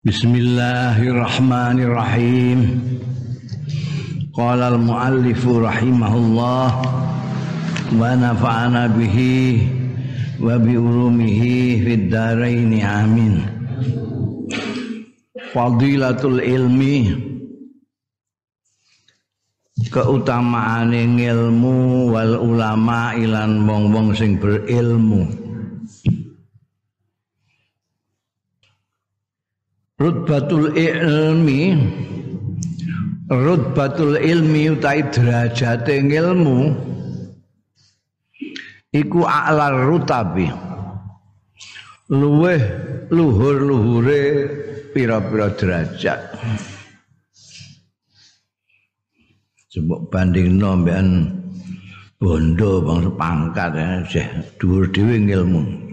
Bismillahirrahmanirrahim. Qala al-muallif rahimahullah wa nafa'ana bihi wa bi ulumihi fid dharain amin. Fadilatul ilmi keutamaane ilmu wal ulama ilan wong-wong sing berilmu. Rutbatul ilmi. Rutbatul ilmi utai derajate ilmu iku a'lar rutabi. Luweh luhur-luhure pira-pira derajat. Coba banding nombian bondo bangsa pangkat ya, dhuwur dhewe ilmu.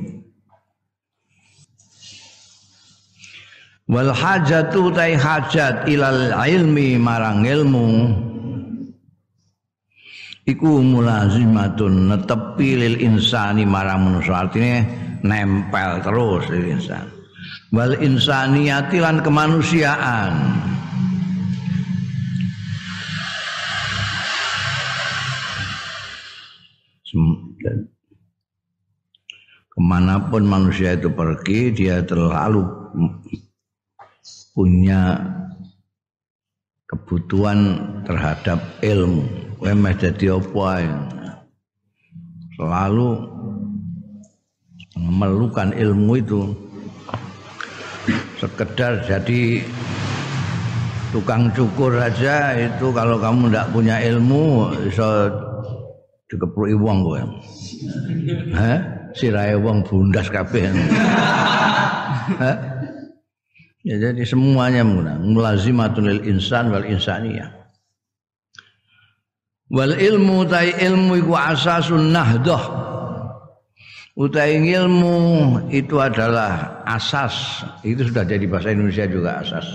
Wal hajatu tai hajat ilal ilmi marang ilmu. Iku mulazimatun netepi lil insani marang manusia. Artinya nempel terus lil insan wal insaniyati lan kemanusiaan. Ke mana pun manusia itu pergi dia terlalu punya kebutuhan terhadap ilmu. Kowe meh dadi apa Selalu memerlukan ilmu itu sekedar jadi tukang cukur aja itu kalau kamu tidak punya ilmu bisa dikepruki wong kowe. Hah? Sirahe wong bundas kabeh. Ya, jadi semuanya menggunakan mulazimatul lil insan wal insaniyah. Wal ilmu tai ilmu iku asasun nahdah. Utai ilmu itu adalah asas. Itu sudah jadi bahasa Indonesia juga asas.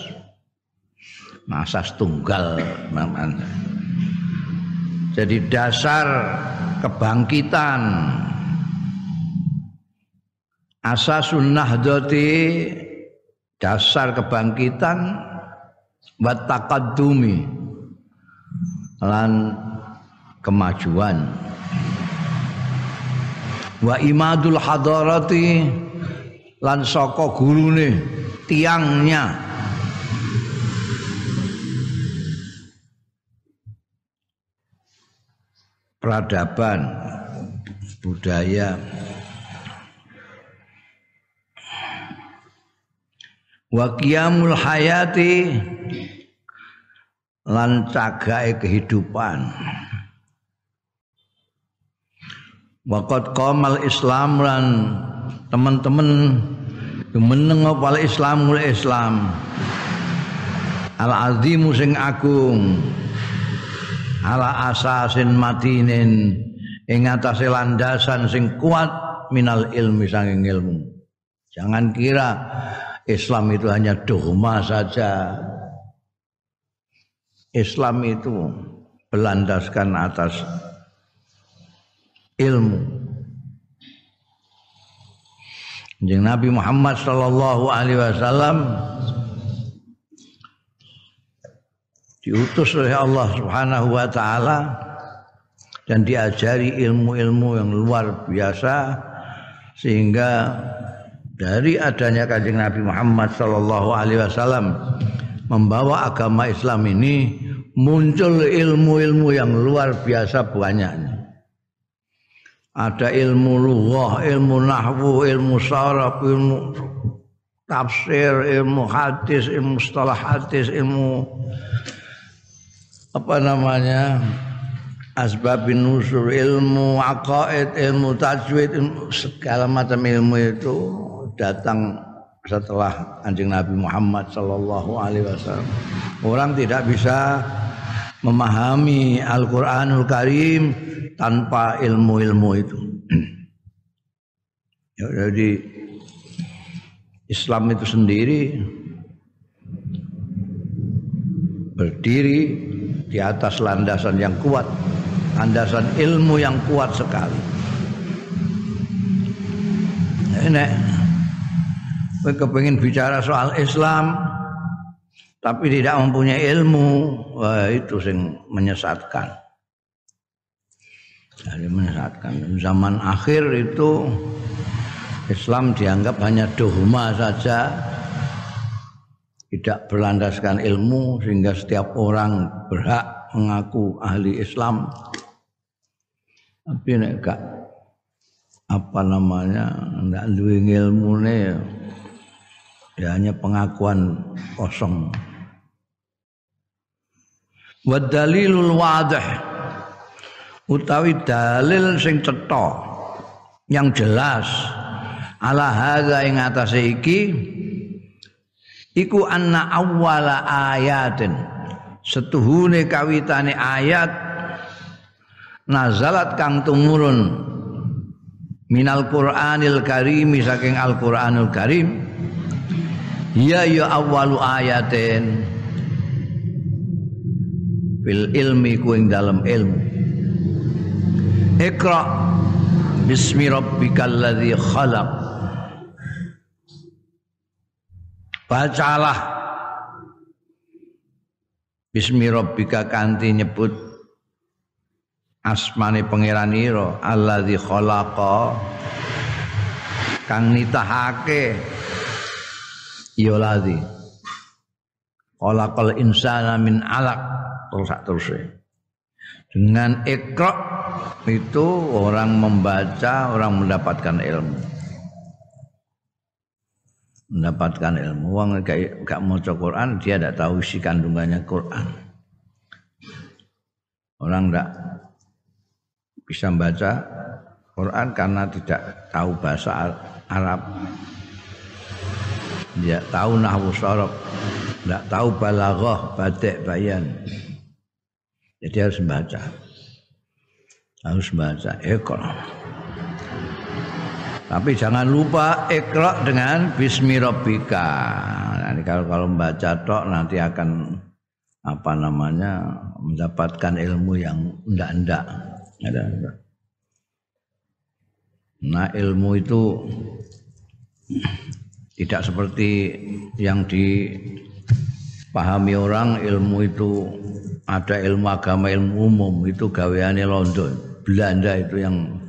Nah, asas tunggal namanya. Jadi dasar kebangkitan asasun nahdati dasar kebangkitan wa taqaddumi lan kemajuan. Wa imadul hadarati lan saka gurune tiangnya. Peradaban budaya wa qiyamul hayati lan cagae kehidupan. Waqad qamal islam lan teman-teman meneng apa islamul islam. Al azimu sing agung ala asasin matinin ing atase landasan sing kuat minal ilmi sanging ilmu. Jangan kira Islam itu hanya dogma saja. Islam itu berlandaskan atas ilmu. Jeng Nabi Muhammad sallallahu alaihi wasallam diutus oleh Allah Subhanahu wa taala dan diajari ilmu-ilmu yang luar biasa sehingga dari adanya kanjeng Nabi Muhammad Sallallahu Alaihi Wasallam membawa agama Islam ini muncul ilmu-ilmu yang luar biasa banyaknya. Ada ilmu lughah, ilmu nahwu, ilmu saraf, ilmu tafsir, ilmu hadis, ilmu mustalah hadis, ilmu apa namanya? asbabin nusur ilmu aqaid ilmu tajwid ilmu, segala macam ilmu itu datang setelah anjing Nabi Muhammad Sallallahu Alaihi Wasallam. Orang tidak bisa memahami Al-Quranul Karim tanpa ilmu-ilmu itu. ya, jadi Islam itu sendiri berdiri di atas landasan yang kuat, landasan ilmu yang kuat sekali. Ini kowe kepengin bicara soal Islam tapi tidak mempunyai ilmu, wah itu sing menyesatkan. Jadi menyesatkan. Zaman akhir itu Islam dianggap hanya dogma saja, tidak berlandaskan ilmu sehingga setiap orang berhak mengaku ahli Islam. Tapi nek gak apa namanya ndak duwe ilmune ya hanya pengakuan kosong. Wa dalilul wadih. Utawi dalil sing cetha yang jelas ala hadza ing atase iki iku anna awwala ayatin. Setuhune kawitane ayat nazalat kang tumurun minal qur'anil karim saking al qur'anul karim Ya ya awalu ayatin fil ilmi ku ing dalam ilmu. Iqra bismi rabbikal ladzi khalaq. Bacalah Bismi rabbika kanthi nyebut asmane pangeran ira allazi khalaqa kang nitahake ya ladzi khalaqal insana min alaq. Terus terus dengan ikra itu orang membaca orang mendapatkan ilmu. Mendapatkan ilmu. Wong gak gak maca Quran dia tidak tahu isi kandungannya Quran. Orang tidak bisa membaca Quran karena tidak tahu bahasa Arab tidak tahu nahwu sorob tidak tahu balaghah batik bayan. Jadi harus membaca. Harus membaca. Ikra tapi jangan lupa ikra dengan bismi rabbika. Nanti kalau kalau membaca tok nanti akan apa namanya mendapatkan ilmu yang endak-endak ada nah ilmu itu tidak seperti yang dipahami orang ilmu itu ada ilmu agama ilmu umum itu gaweane London Belanda itu yang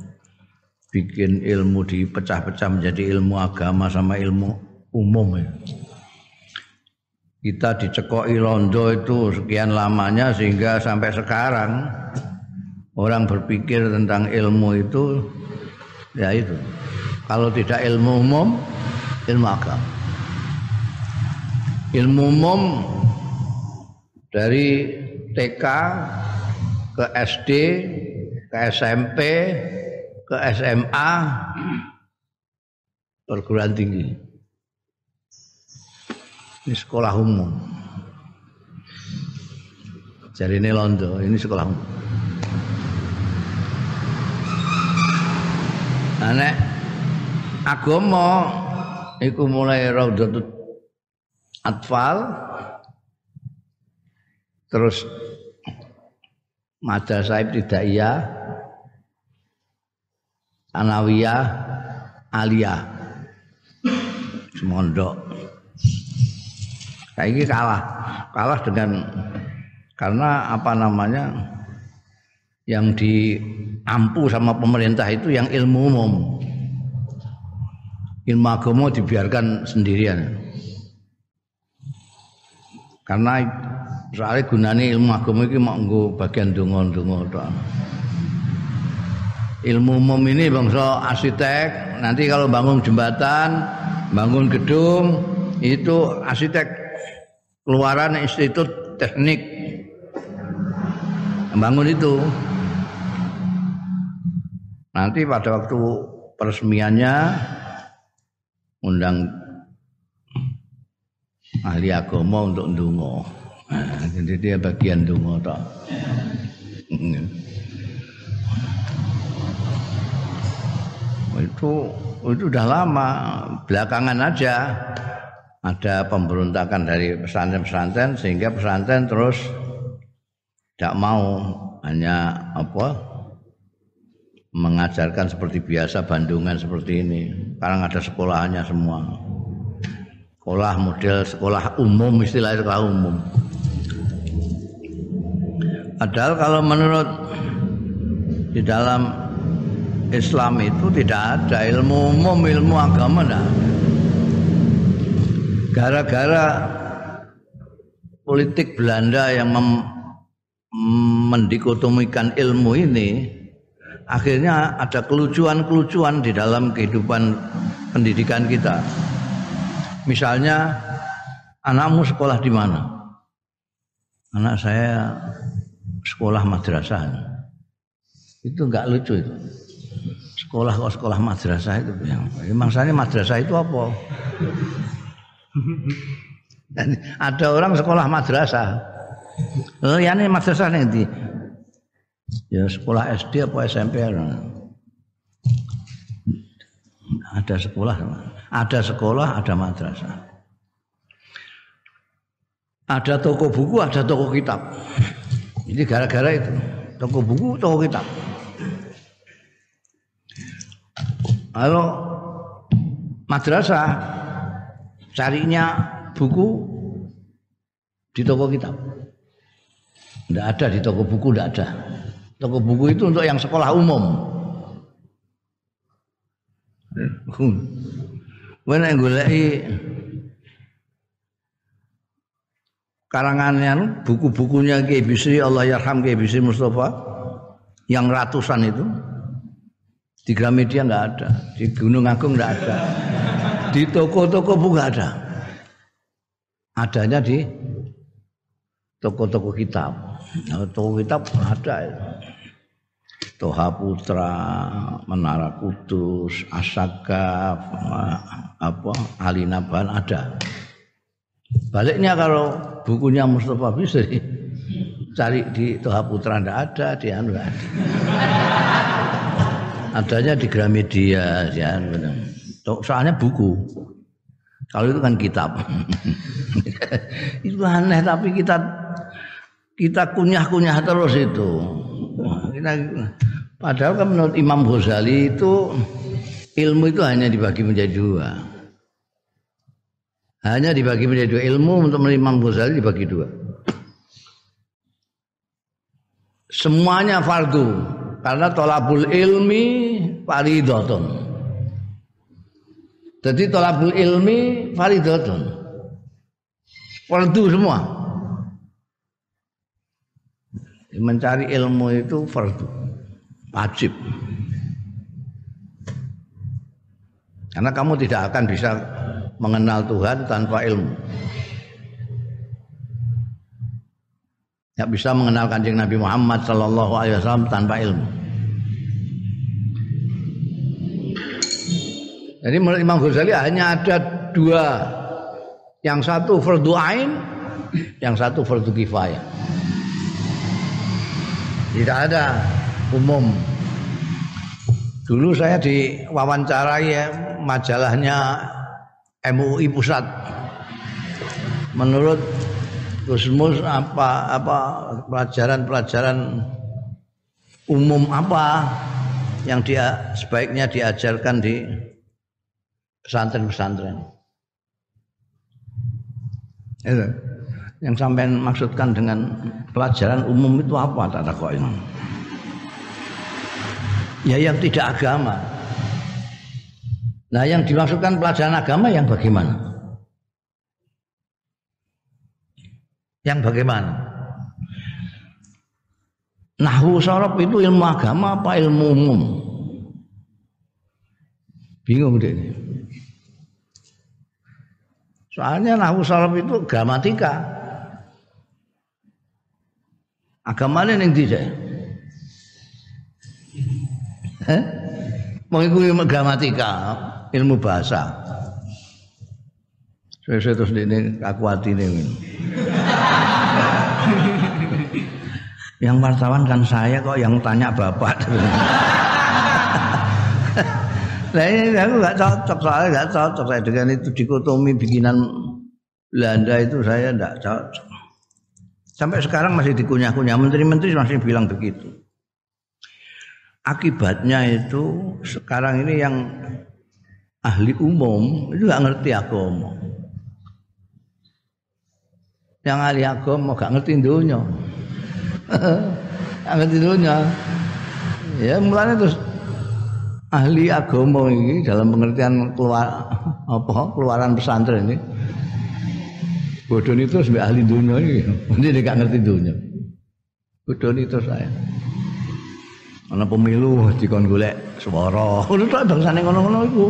bikin ilmu dipecah-pecah menjadi ilmu agama sama ilmu umum ya. Kita dicekoki Londo itu sekian lamanya sehingga sampai sekarang orang berpikir tentang ilmu itu ya itu. Kalau tidak ilmu umum, ilmu agama. Ilmu umum dari TK ke SD, ke SMP, ke SMA, perguruan tinggi. Ini sekolah umum. Jadi ini Londo, ini sekolah umum. Anak agama iku mulai Raudhatut Atfal. Terus Madrasah Ibtidaiyah Anawiyah Aliyah. Semondok. Kayak ini kalah. Kalah dengan karena apa namanya yang diampu sama pemerintah itu yang ilmu umum ilmu agama dibiarkan sendirian. Karena soalnya gunanya ilmu agama itu mau bagian tok ilmu umum ini bangsa arsitek nanti kalau bangun jembatan bangun gedung itu arsitek keluaran institut teknik. Bangun itu. Nanti pada waktu peresmiannya undang ahli agama untuk ndungo nah, jadi dia bagian ndungo toh itu itu udah lama. Belakangan aja ada pemberontakan dari pesantren-pesantren sehingga pesantren terus tidak mau hanya apa mengajarkan seperti biasa Bandungan seperti ini. Sekarang ada sekolahnya semua. sekolah model sekolah umum istilah sekolah umum padahal kalau menurut di dalam Islam itu tidak ada ilmu umum ilmu agama tidak gara-gara politik Belanda yang mendikotomikan ilmu ini akhirnya ada kelucuan-kelucuan di dalam kehidupan pendidikan kita. Misalnya anakmu sekolah di mana? Anak saya sekolah madrasah. Itu enggak lucu itu. Sekolah kok sekolah madrasah itu yang maksudnya madrasah itu apa? Dan ada orang sekolah madrasah. Oh, ya ini madrasah nanti. Ya sekolah SD apa SMP Ada sekolah, ada sekolah, ada madrasah. Ada toko buku, ada toko kitab. Jadi gara-gara itu, toko buku, toko kitab. Kalau madrasah carinya buku di toko kitab. Tidak ada di toko buku, tidak ada. Toko buku itu untuk yang sekolah umum. Mana yang goleki karangannya buku-bukunya Kiai Bisri Allah Yarham Kiai Bisri Mustafa yang ratusan itu di Gramedia nggak ada, di Gunung Agung nggak ada, di toko-toko buku nggak ada. Adanya di toko-toko kitab. Nah, toko kitab ada. Ya. Toha Putra, Menara Kudus, Asaka, apa Alinaban ada. Baliknya kalau bukunya Mustafa Bisri cari di Toha Putra ndak ada, di anu ada. Adanya di Gramedia, ya Soalnya buku. Kalau itu kan kitab. itu aneh tapi kita kita kunyah-kunyah terus itu. Kita, padahal kan menurut Imam Ghazali itu ilmu itu hanya dibagi menjadi dua. Hanya dibagi menjadi dua ilmu untuk Imam Ghazali dibagi dua. Semuanya fardu karena tolabul ilmi faridotun. Jadi tolabul ilmi faridatun. Fardu semua. Mencari ilmu itu fardu. Wajib. Karena kamu tidak akan bisa mengenal Tuhan tanpa ilmu. Tidak bisa mengenal kanjeng Nabi Muhammad Sallallahu Alaihi Wasallam tanpa ilmu. Jadi menurut Imam Ghazali hanya ada dua. Yang satu fardu ain, yang satu fardu kifayah. Tidak ada umum. Dulu saya diwawancarai ya, majalahnya MUI Pusat. Menurut Gusmus apa apa pelajaran-pelajaran umum apa yang dia sebaiknya diajarkan di pesantren-pesantren. Itu. Yang sampai maksudkan dengan pelajaran umum itu apa tak kok ini? Ya yang tidak agama. Nah yang dimaksudkan pelajaran agama yang bagaimana? Yang bagaimana? Nahwu sorob itu ilmu agama apa ilmu umum? Bingung deh. Soalnya nahwu saraf itu gramatika. Agamane ning ndi sih? Eh? Mau ilmu gramatika, ilmu bahasa. Saya terus ini aku hati ini. yang wartawan kan saya kok yang tanya bapak. Nah ini aku nggak cocok soalnya nggak cocok saya dengan itu dikotomi bikinan Belanda itu saya nggak cocok. Sampai sekarang masih dikunyah-kunyah menteri-menteri masih bilang begitu. Akibatnya itu sekarang ini yang ahli umum itu nggak ngerti agama. yang ahli agama gak ngerti dunia gak ngerti dunia ya mulanya terus ahli agama ini dalam pengertian keluar apa keluaran pesantren ini bodoh itu sebagai ahli dunia ini. Dia gak ngerti dunia. Bodoh itu saya. Ana pemilu dikon golek swara. Ngono tok bangsane ngono-ngono iku.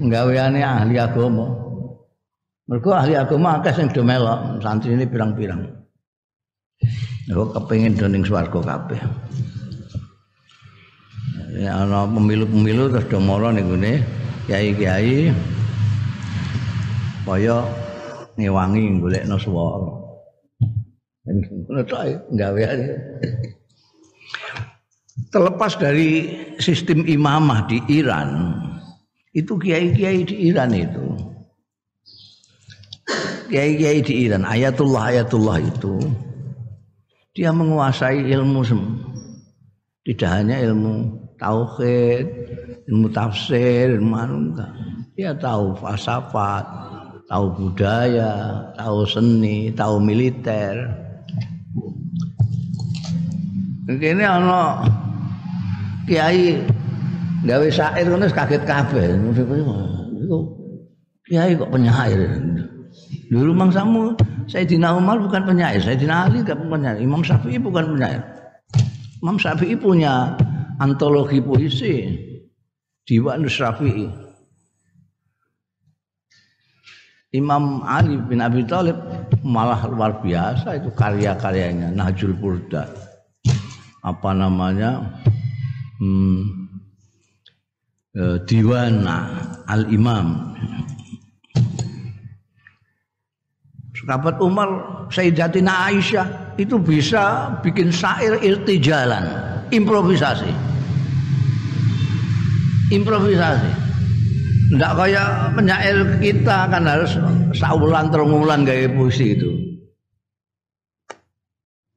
Nggaweane ahli agama. Mergo ahli agama akeh sing do santri ini pirang-pirang. Aku kepengin doning swarga kabeh. Ya ana pemilu-pemilu terus do mara ning kiai-kiai. Kaya ngewangi golekno swara. Ngono tok terlepas dari sistem imamah di Iran itu kiai-kiai di Iran itu kiai-kiai di Iran ayatullah ayatullah itu dia menguasai ilmu tidak hanya ilmu tauhid ilmu tafsir ilmu enggak. Dia tahu falsafat tahu budaya tahu seni tahu militer ini ana kiai gawe syair ngono kaget kabeh. Kiai kok penyair. Dulu mangsamu Sayyidina Umar bukan penyair, Sayyidina Ali bukan penyair, Imam Syafi'i bukan penyair. Imam Syafi'i punya antologi puisi Diwan Syafi'i. Imam Ali bin Abi Thalib malah luar biasa itu karya-karyanya Nahjul Burda. Apa namanya? hmm, eh, Diwan Al Imam. Sahabat Umar Sayyidatina Aisyah itu bisa bikin syair irtijalan, improvisasi. Improvisasi. Tidak kayak penyair kita kan harus saulan terungulan gaya puisi itu.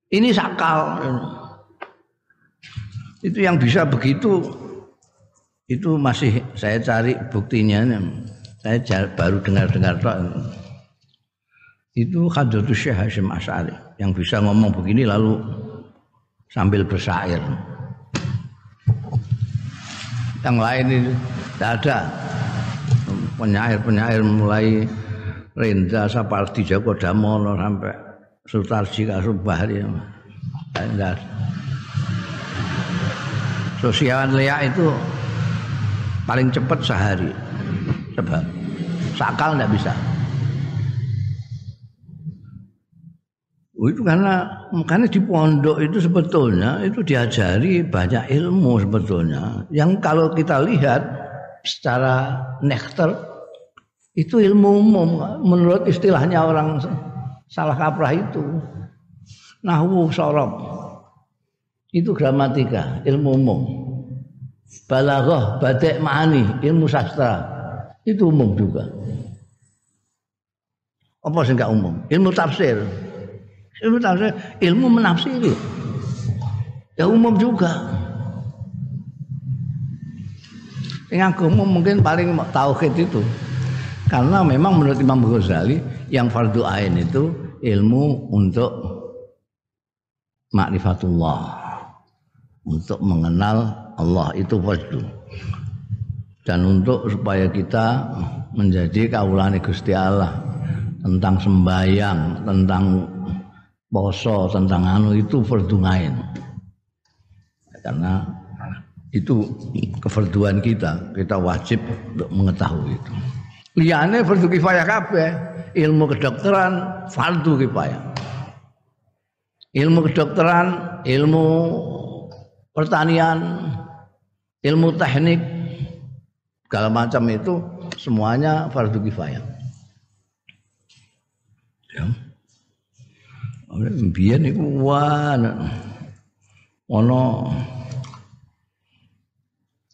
Ini sakal. Itu yang bisa begitu itu masih saya cari buktinya. Saya baru dengar-dengar itu Hadratus Syekh Hashim Asy'ari yang bisa ngomong begini lalu sambil bersair. Yang lain itu tidak ada penyair-penyair mulai Rendra Sapardi Joko Damono sampai Sutarji Kasubahri tidak ada Sosiawan Lea itu paling cepat sehari. Sebab sakal tidak bisa. Oh, itu karena karena di pondok itu sebetulnya itu diajari banyak ilmu sebetulnya yang kalau kita lihat secara nektar itu ilmu umum menurut istilahnya orang salah kaprah itu nahwu sorok itu gramatika, ilmu umum. Balaghah, badek ma'ani, ilmu sastra. Itu umum juga. Apa sih enggak umum? Ilmu tafsir. Ilmu tafsir, ilmu menafsiri. Ya umum juga. Yang umum mungkin paling tauhid itu. Karena memang menurut Imam Ghazali yang fardu ain itu ilmu untuk makrifatullah untuk mengenal Allah itu fardu dan untuk supaya kita menjadi kaulane Gusti Allah tentang sembayang, tentang poso, tentang anu itu fardu ngain. Karena itu kefarduan kita, kita wajib untuk mengetahui itu. Liane fardu kifayah kabeh, ilmu kedokteran fardu kifayah. Ilmu kedokteran, ilmu pertanian, ilmu teknik, segala macam itu semuanya fardu kifayah. Ya. Biyen iku wah ono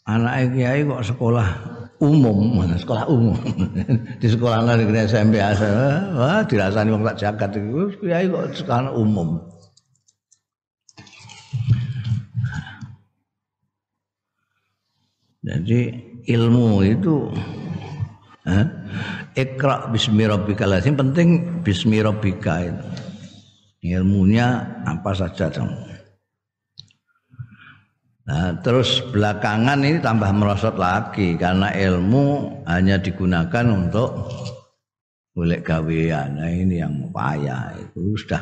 anak kiai kok sekolah umum, sekolah umum. Di sekolah negeri SMP asal, wah dirasani wong tak jagat iku kiai kok sekolah umum. Jadi ilmu itu eh, ikra bismi rabbikal azim penting bismi rabbika itu. ilmunya apa saja dong. Nah, terus belakangan ini tambah merosot lagi karena ilmu hanya digunakan untuk golek gawean. Nah, ini yang payah itu sudah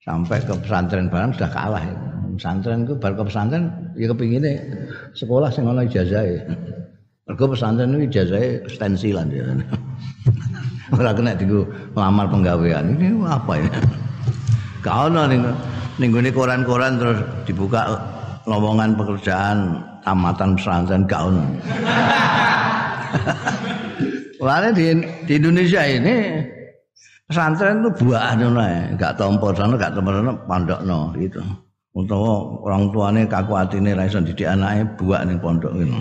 sampai ke pesantren barang sudah kalah. Ya. Pesantren itu baru ke pesantren ya kepinginnya sekolah sing ana ijazah ya. Mergo pesantren itu ijazah stensilan ya. Ora kena digo lamar penggawean. Ini apa ya? Kau ning ning koran-koran terus dibuka lowongan pekerjaan tamatan pesantren gak ono. di, di Indonesia ini pesantren itu buah anu gak tompo sana gak tompo sana pondokno gitu. Untuk orang tuanya kaku hati ini ra iso didik anaknya buah ning pondok gitu.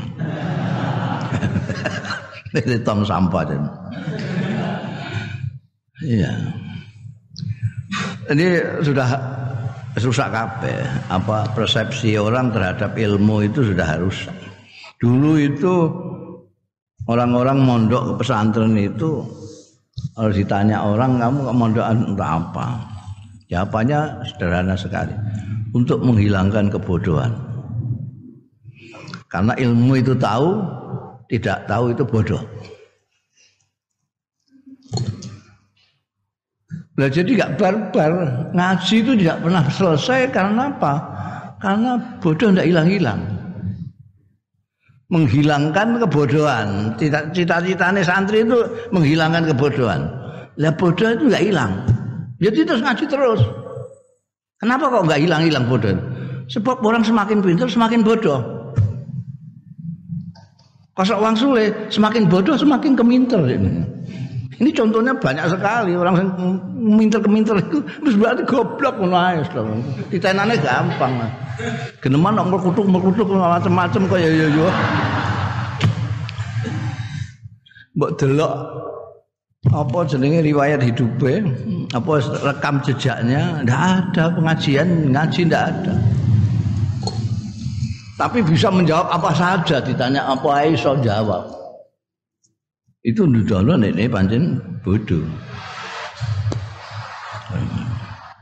Ini tong sampah dan. Iya. Ini sudah rusak kabeh. Apa persepsi orang terhadap ilmu itu sudah harus. Dulu itu orang-orang mondok ke pesantren itu harus ditanya orang kamu ke mondok untuk apa? Jawabannya sederhana sekali. Untuk menghilangkan kebodohan. Karena ilmu itu tahu, tidak tahu itu bodoh. Nah, jadi gak barbar. Ngaji itu tidak pernah selesai karena apa? Karena bodoh tidak hilang-hilang. Menghilangkan kebodohan. Cita-citanya santri itu menghilangkan kebodohan. Lah bodoh itu nggak hilang. Jadi terus ngaji terus. Kenapa kok nggak hilang-hilang bodoh? Sebab orang semakin pintar semakin bodoh. Kosok uang sulit, semakin bodoh semakin keminter ini. Ini contohnya banyak sekali orang yang minter-keminter itu terus berarti goblok ngono ae Ditenane gampang. Geneman kok merkutuk-merkutuk macam-macam kaya ya yo. Mbok delok apa jenenge riwayat hidupnya apa rekam jejaknya ndak ada pengajian ngaji ndak ada tapi bisa menjawab apa saja ditanya apa iso jawab itu nudono nek pancen bodoh.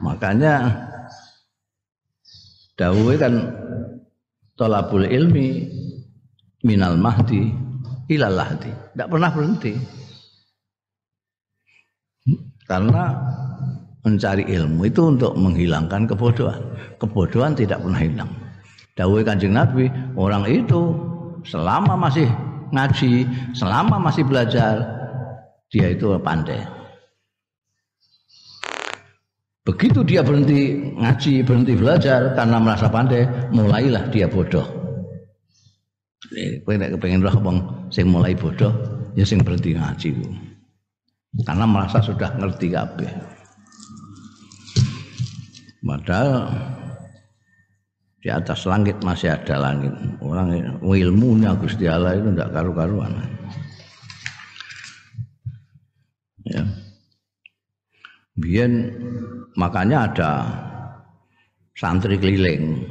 Makanya dawuhe kan tolabul ilmi minal mahdi ilal lahdi. Tidak pernah berhenti. Karena mencari ilmu itu untuk menghilangkan kebodohan. Kebodohan tidak pernah hilang. Dawuhe Kanjeng Nabi, orang itu selama masih ngaji, selama masih belajar, dia itu pandai. Begitu dia berhenti ngaji, berhenti belajar karena merasa pandai, mulailah dia bodoh. Kowe nek kepengin roh wong sing mulai bodoh, ya sing berhenti ngaji. Karena merasa sudah ngerti kabeh. Padahal di atas langit masih ada langit. Orang ilmunya Gusti Allah itu tidak karu-karuan. Ya. Biar makanya ada santri keliling.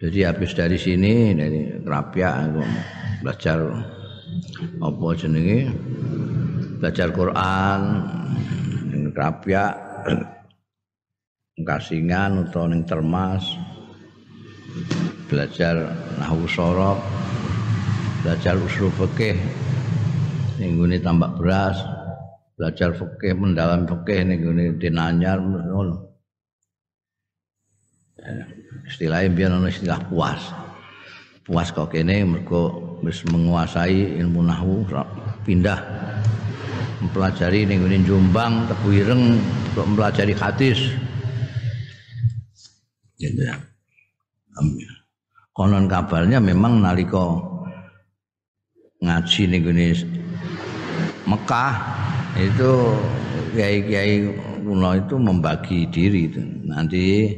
Jadi habis dari sini dari Rapia aku belajar apa jenenge belajar Quran Rapia Kasingan utawa ning Termas belajar nahwu sorab belajar usul fikih ning tambak beras belajar fikih mendalam fikih ning gone dinanyar ngono. Istilahnya biar ono istilah puas. Puas kok kene mergo wis menguasai ilmu nahwu pindah mempelajari ning Jombang Tebu Ireng untuk mempelajari hadis gitu ya. Konon kabarnya memang nalika ngaji ning Mekah itu kiai-kiai kuno itu membagi diri itu. Nanti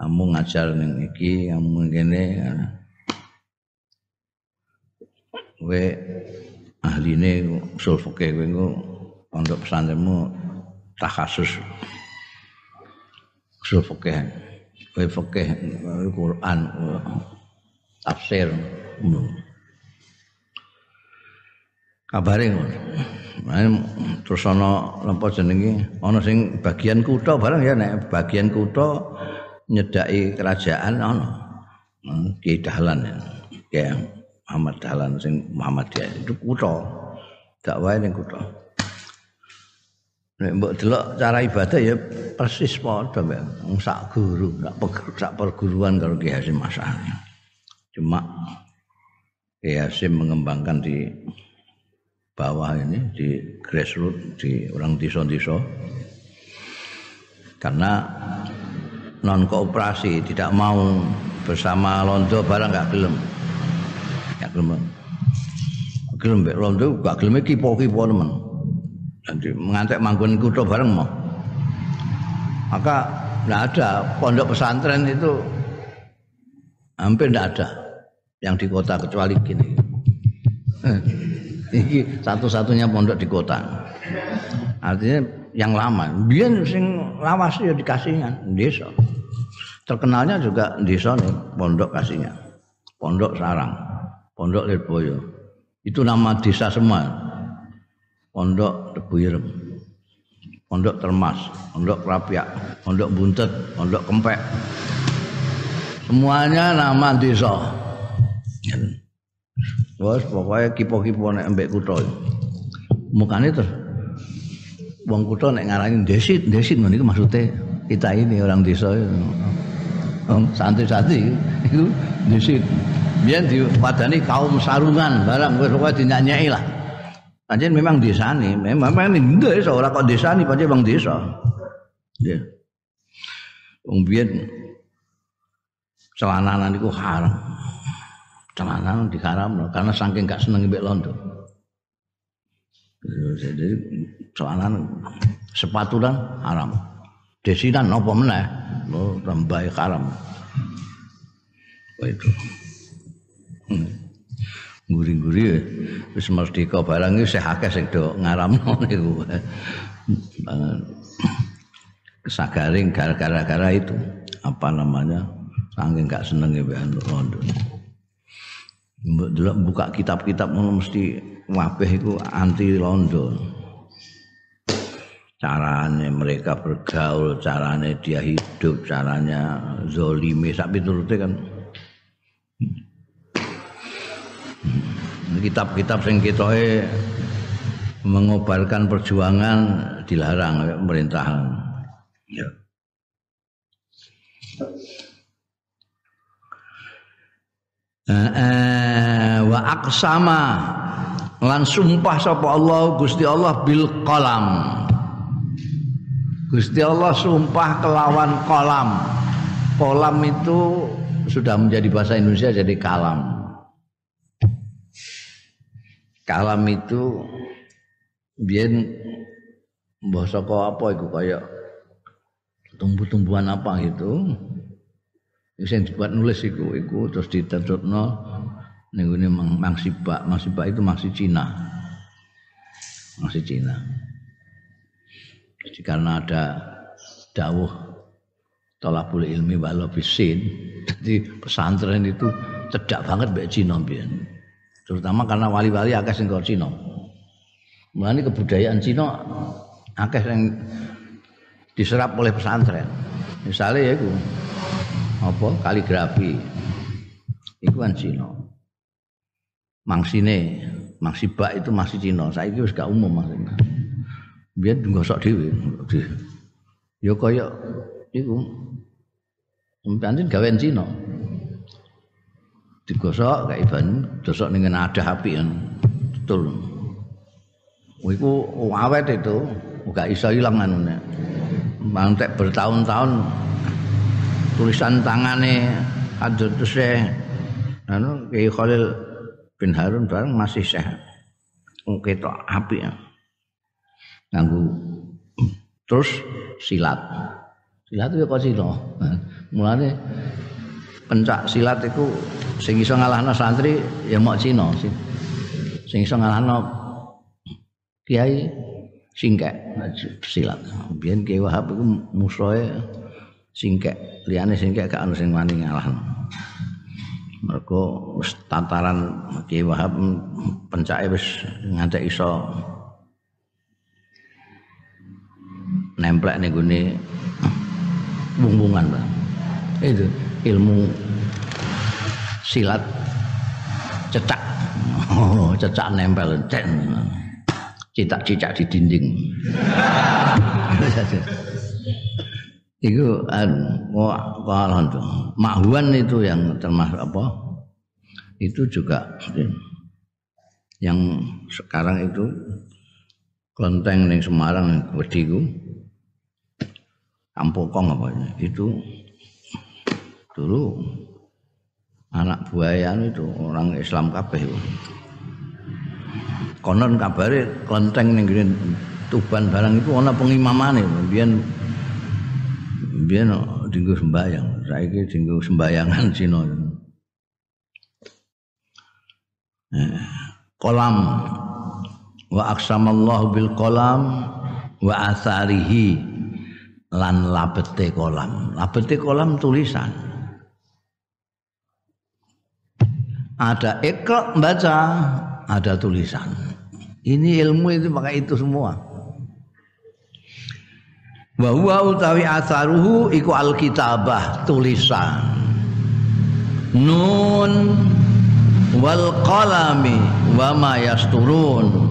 kamu ngajar ning iki, kamu ngene kowe ahline usul fikih kowe pondok pesantrenmu takhasus usul fikih kowe fikih Quran tafsir. Kabare ngono. Terus ana napa jenenge? Ana sing bagian kutha bareng ya nek bagian kutha nyedaki kerajaan ana. Ki Dahlan. Ya Muhammad Dahlan sing Muhammadiyah. Itu kutha. Gak wae ning kutha Nek mbok delok cara ibadah ya persis padha mek sak guru, sak perguruan karo Ki Hasim Asari. Cuma Ki Hasim mengembangkan di bawah ini di grassroots di orang desa-desa. Karena non kooperasi tidak mau bersama Londo barang nggak gelem. Nggak gelem. Gelem Londo nggak gelem kipo-kipo teman mengantek manggun kudo bareng mau maka tidak ada pondok pesantren itu hampir tidak ada yang di kota kecuali gini. Ini satu-satunya pondok di kota. Artinya yang lama. Biar sing lawas ya dikasihnya desa. Terkenalnya juga desa nih pondok kasihnya pondok sarang pondok lirboyo. Itu nama desa semua pondok Tebuyerem, pondok Termas, pondok Rapiak, pondok Buntet, pondok Kempek. Semuanya nama desa. Bos pokoknya kipo-kipo nek embek kutha. Mukane terus wong kutha nek ngarani desit, desit niku maksudnya kita ini orang desa. Santri-santri itu desit. Biar dipadani kaum sarungan barang wis pokoke dinyanyai lah. Pancen memang nih, memang memang ini desa orang kok desa nih, pancen bang desa. Ya. Wong biyen celananan iku haram. Celananan diharam karena saking gak seneng mbek londo. Jadi celananan sepatu dan haram. Desinan apa meneh? Oh, tambah haram. Itu. Hmm. Guri-guri wis merdeka barang iki sih akeh sing do ngaramno niku. Kesagaring gara-gara itu apa namanya saking gak seneng ya mbek London. Delok buka kitab-kitab ngono mesti wabeh iku anti London. Carane mereka bergaul, carane dia hidup, caranya zolime sak piturute kan kitab-kitab sing ketoke mengobarkan perjuangan dilarang pemerintahan. Ya. Eh, wa aqsama lan sumpah sapa Allah Gusti Allah bil qalam. Gusti Allah sumpah kelawan kolam. Kolam itu sudah menjadi bahasa Indonesia jadi kalam. Kalam itu biar mbah saka apa iku kaya tumbuh-tumbuhan apa gitu. Sing dibuat nulis iku iku terus diterjutno ning ngene mangsibak mangsibak itu masih Cina. Masih Cina. Jadi karena ada dawuh tolak boleh ilmi walau bisin jadi pesantren itu cedak banget mbek Cina biyen terutama karena wali-wali akeh sing Cina. Mulane kebudayaan Cina akeh yang diserap oleh pesantren. Misalnya ya itu apa kaligrafi. Iku kan Cina. Mangsine, mangsibak itu masih Cina. Saiki wis gak umum maksudnya. Biar nggosok dhewe. Ya kaya iku. Pancen gawean Cina digosok kayak Iban gosok dengan ada api kan betul. Itu awet itu gak iso hilang anune. Mantek bertahun-tahun tulisan tangannya ada terus anu kayak Khalil bin Harun bareng masih sehat. Ketok api ya. Nganggu. Terus silat. Silat itu kok sih mulane pencak silat itu sing iso ngalahno santri ya mok Cina sih. Sing iso ngalahno kiai singkek silat. Biyen Kiai Wahab iku musuhe singkek, liyane singkek gak ono sing wani ngalahno. mergo wis tataran Kiai Wahab pencake wis ngantek iso nemplek ning gone bung-bungan itu ilmu silat cecak. Oh, cecak nempel cicak-cicak di dinding. Itu an kalau tuh mahwan itu yang termasuk apa? Itu juga yang sekarang itu kelenteng ning Semarang ku Kampokong apa itu dulu anak buaya itu orang Islam kabeh konon kabare kelenteng ning Tuban barang itu ana pengimamane. Biyen biyen dinggo sembayang saiki dinggo sembayangan Cina. Eh, kolam. Wa aksamallahu bil kolam wa asarihi lan labete kolam. Labete kolam tulisan ada ikra baca ada tulisan. Ini ilmu itu pakai itu semua. Wa huwa utawi asaruhu iku alkitabah tulisan. Nun wal qalami wa ma yasturun.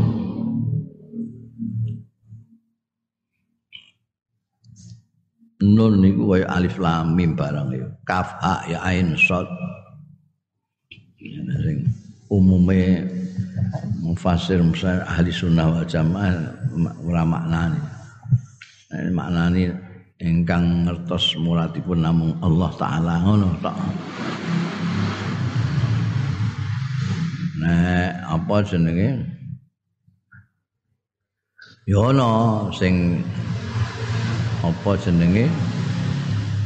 Nun niku kaya alif lam mim barang ya. Kaf ha ya ain sad sing umume mufasir musar ahli sunnah wal jamaah ora maknane nah, maknane ingkang ngertos muradipun namung Allah taala ngono tok Nah, apa jenenge? Ya ana sing apa jenenge?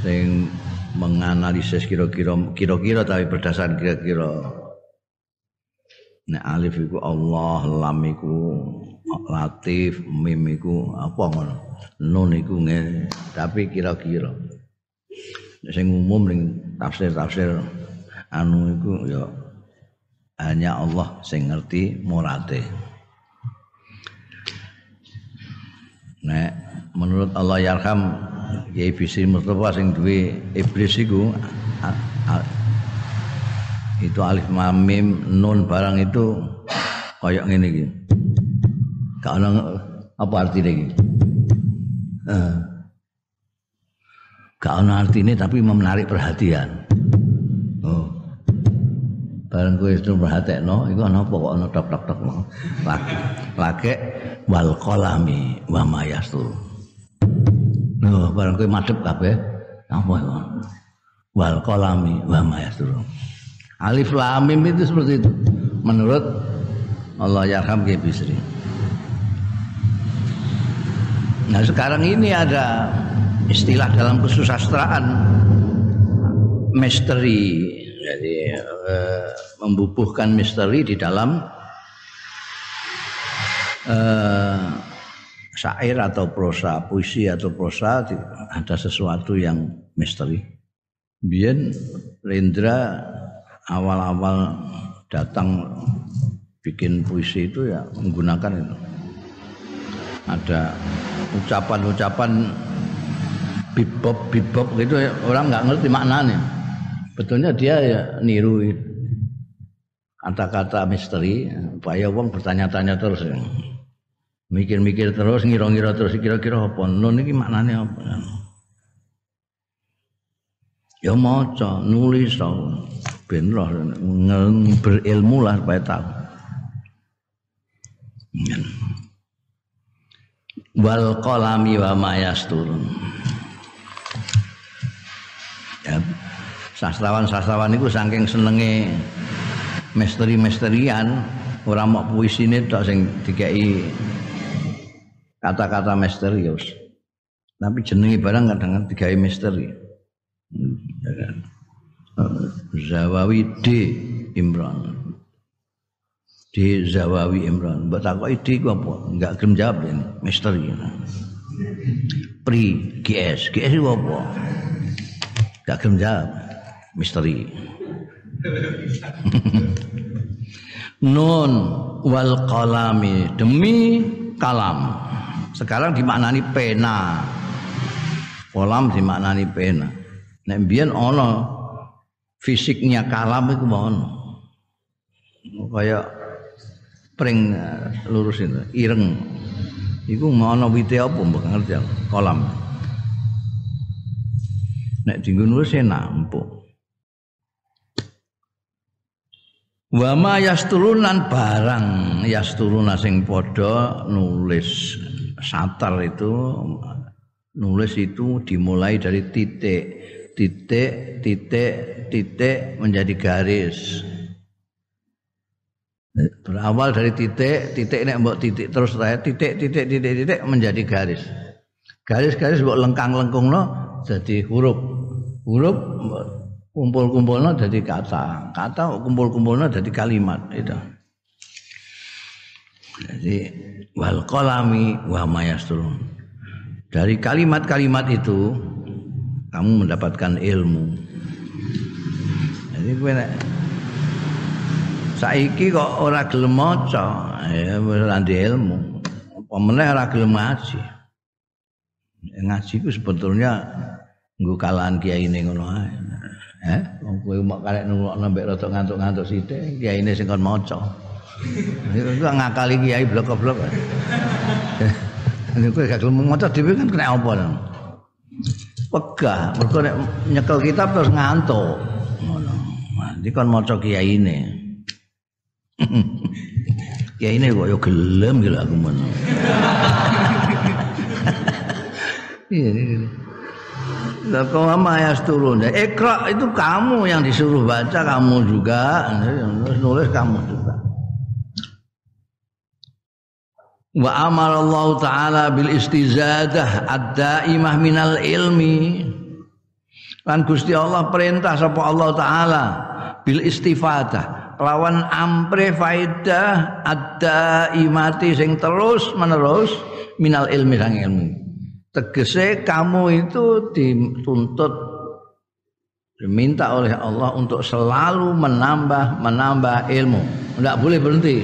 Sing menganalisis kira-kira kira-kira tapi berdasar kira-kira. Nek alif iku Allah lam iku latif mim iku apa ngono? Nun iku tapi kira-kira. Sing umum ning tafsir-tafsir anu iku ya hanya Allah sing ngerti murate. Nek menurut Allah yarham Kiai Bisri Mustafa sing duwe iblis iku itu alif lam mim nun barang itu kayak ngene iki. Gak apa artine iki? Eh. Gak ono artine tapi menarik perhatian. Oh. Barang kowe itu perhatekno iku ana apa kok ana tok-tok-tok. Lake wal qalami wa mayastur. Loh, barang kowe madhep kabeh. Apa itu? Wal qalami wa ma Alif lam mim itu seperti itu. Menurut Allah yarham Ki Bisri. Nah, sekarang ini ada istilah dalam kesusastraan misteri. Jadi eh, membubuhkan misteri di dalam eh, syair atau prosa, puisi atau prosa ada sesuatu yang misteri. Biar Rendra awal-awal datang bikin puisi itu ya menggunakan itu. Ada ucapan-ucapan bebop bebop gitu ya, orang nggak ngerti maknanya. Betulnya dia ya niru kata-kata misteri supaya wong bertanya-tanya terus. Ya mikir-mikir terus ngira-ngira terus kira-kira apa? Nun iki maknane apa? Ya maca nulis tau. Ben roh berilmu lah supaya tahu wal qalami wa ma yasturun. Ya sastrawan-sastrawan itu saking senenge misteri-misterian. Ora mau puisine tok sing dikai kata-kata misterius. Tapi jenengi barang kadang-kadang digawe misteri. Ya kan? Zawawi D Imran. D Zawawi Imran. Mbak takoki D ku apa? Enggak gelem jawab ini, misteri. Pri GS, GS itu apa? Enggak gelem jawab, misteri. Nun wal qalami demi kalam. Sekarang dimaknani pena. Kolam dimaknani pena. Nek mbiyen ana fisiknya kalam iku ono. Kayak pring eh, lurus itu, ireng. Iku ana wite apa mbok ngerti kolam. Nek dinggo nulis nampuk. Wa ma yasturunan barang yasturuna sing padha nulis satar itu nulis itu dimulai dari titik titik titik titik menjadi garis. Berawal dari titik titik nek mbok titik terus saya titik titik titik titik menjadi garis. Garis-garis mbok lengkang-lengkungno jadi huruf. Huruf kumpul-kumpulnya jadi kata. Kata kumpul-kumpulnya jadi kalimat itu jadi wal kolami wa mayasturun dari kalimat-kalimat itu kamu mendapatkan ilmu. Jadi gue saiki kok ora gelem maca? Ya ilmu. Apa meneh ora gelem ngaji? Ngaji ku sebetulnya nggo kalahan kiai ning ngono ae. Eh, kowe mak karek nunggu nambah rada ngantuk-ngantuk sithik, kiyaine sing kon maca. Iku ngakali kiai blok-blok. Kowe gak gelem maca dhewe kan kena apa nang. Pegah, mergo nek nyekel kitab terus ngantuk. Ngono. Nanti kon maca kiyaine. kiyaine kok yo gelem gitu aku men. Iya, iya. Kama turun. Ikra itu kamu yang disuruh baca, kamu juga. Nulis kamu juga. Wa amar Allah Ta'ala bil istizadah ad-daimah minal ilmi. Kan Gusti Allah perintah sapa Allah Ta'ala bil istifadah. Lawan ampre faidah ad-daimati sing terus menerus minal ilmi sang ilmu tegese kamu itu dituntut diminta oleh Allah untuk selalu menambah menambah ilmu tidak boleh berhenti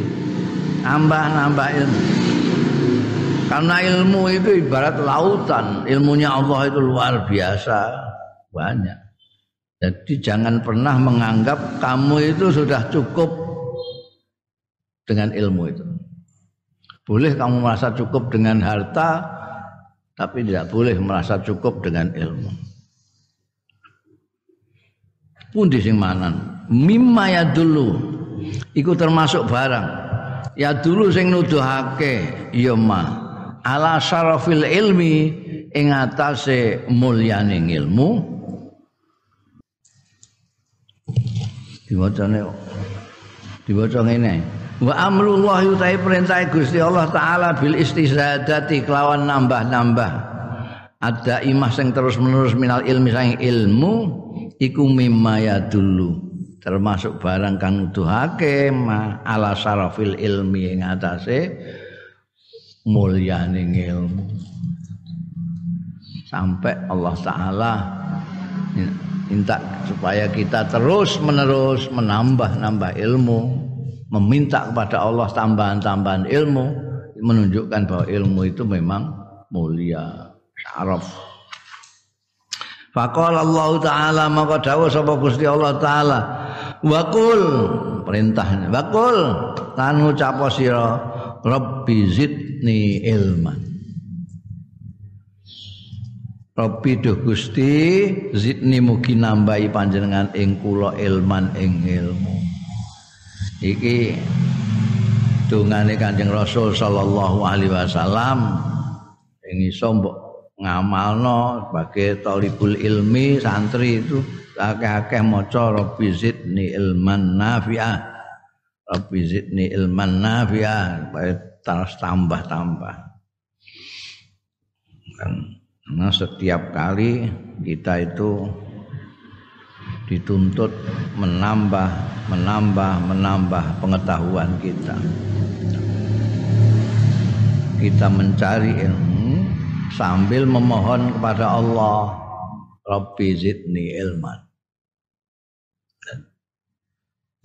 nambah nambah ilmu karena ilmu itu ibarat lautan. Ilmunya Allah itu luar biasa. Banyak. Jadi jangan pernah menganggap kamu itu sudah cukup dengan ilmu itu. Boleh kamu merasa cukup dengan harta tapi tidak boleh merasa cukup dengan ilmu. Pun di sing manan, mimma ya dulu, iku termasuk barang. Ya dulu sing nuduhake ya ma ala syarafil ilmi ing atase mulyaning ilmu. Diwacane diwaca ngene. Wa amrullah yutai perintah Gusti Allah taala bil istizadati kelawan nambah-nambah. Ada imah sing terus menerus minal ilmi sang ilmu iku mimma ya dulu termasuk barang kang nuduhake ala sarafil ilmi ing atase mulyaning ilmu sampai Allah taala minta supaya kita terus menerus menambah-nambah ilmu meminta kepada Allah tambahan-tambahan ilmu menunjukkan bahwa ilmu itu memang mulia syaraf. Faqala Allah taala maka dawuh sapa Gusti Allah taala Wakul perintahnya Wakul lan ngucap sira Rabbi zidni ilman. Rabbi duh Gusti zidni mugi nambahi panjenengan ing kula ilman ing ilmu. Iki dungane Kanjeng Rasul sallallahu alaihi wasallam ing iso mbok ngamalno sebagai talibul ilmi santri itu akeh-akeh maca rabbi zidni ilman nafi'ah rabbi zidni ilman nafi'ah terus tambah-tambah. Kan nah setiap kali kita itu dituntut menambah menambah menambah pengetahuan kita. Kita mencari ilmu sambil memohon kepada Allah Rabbi zidni ilman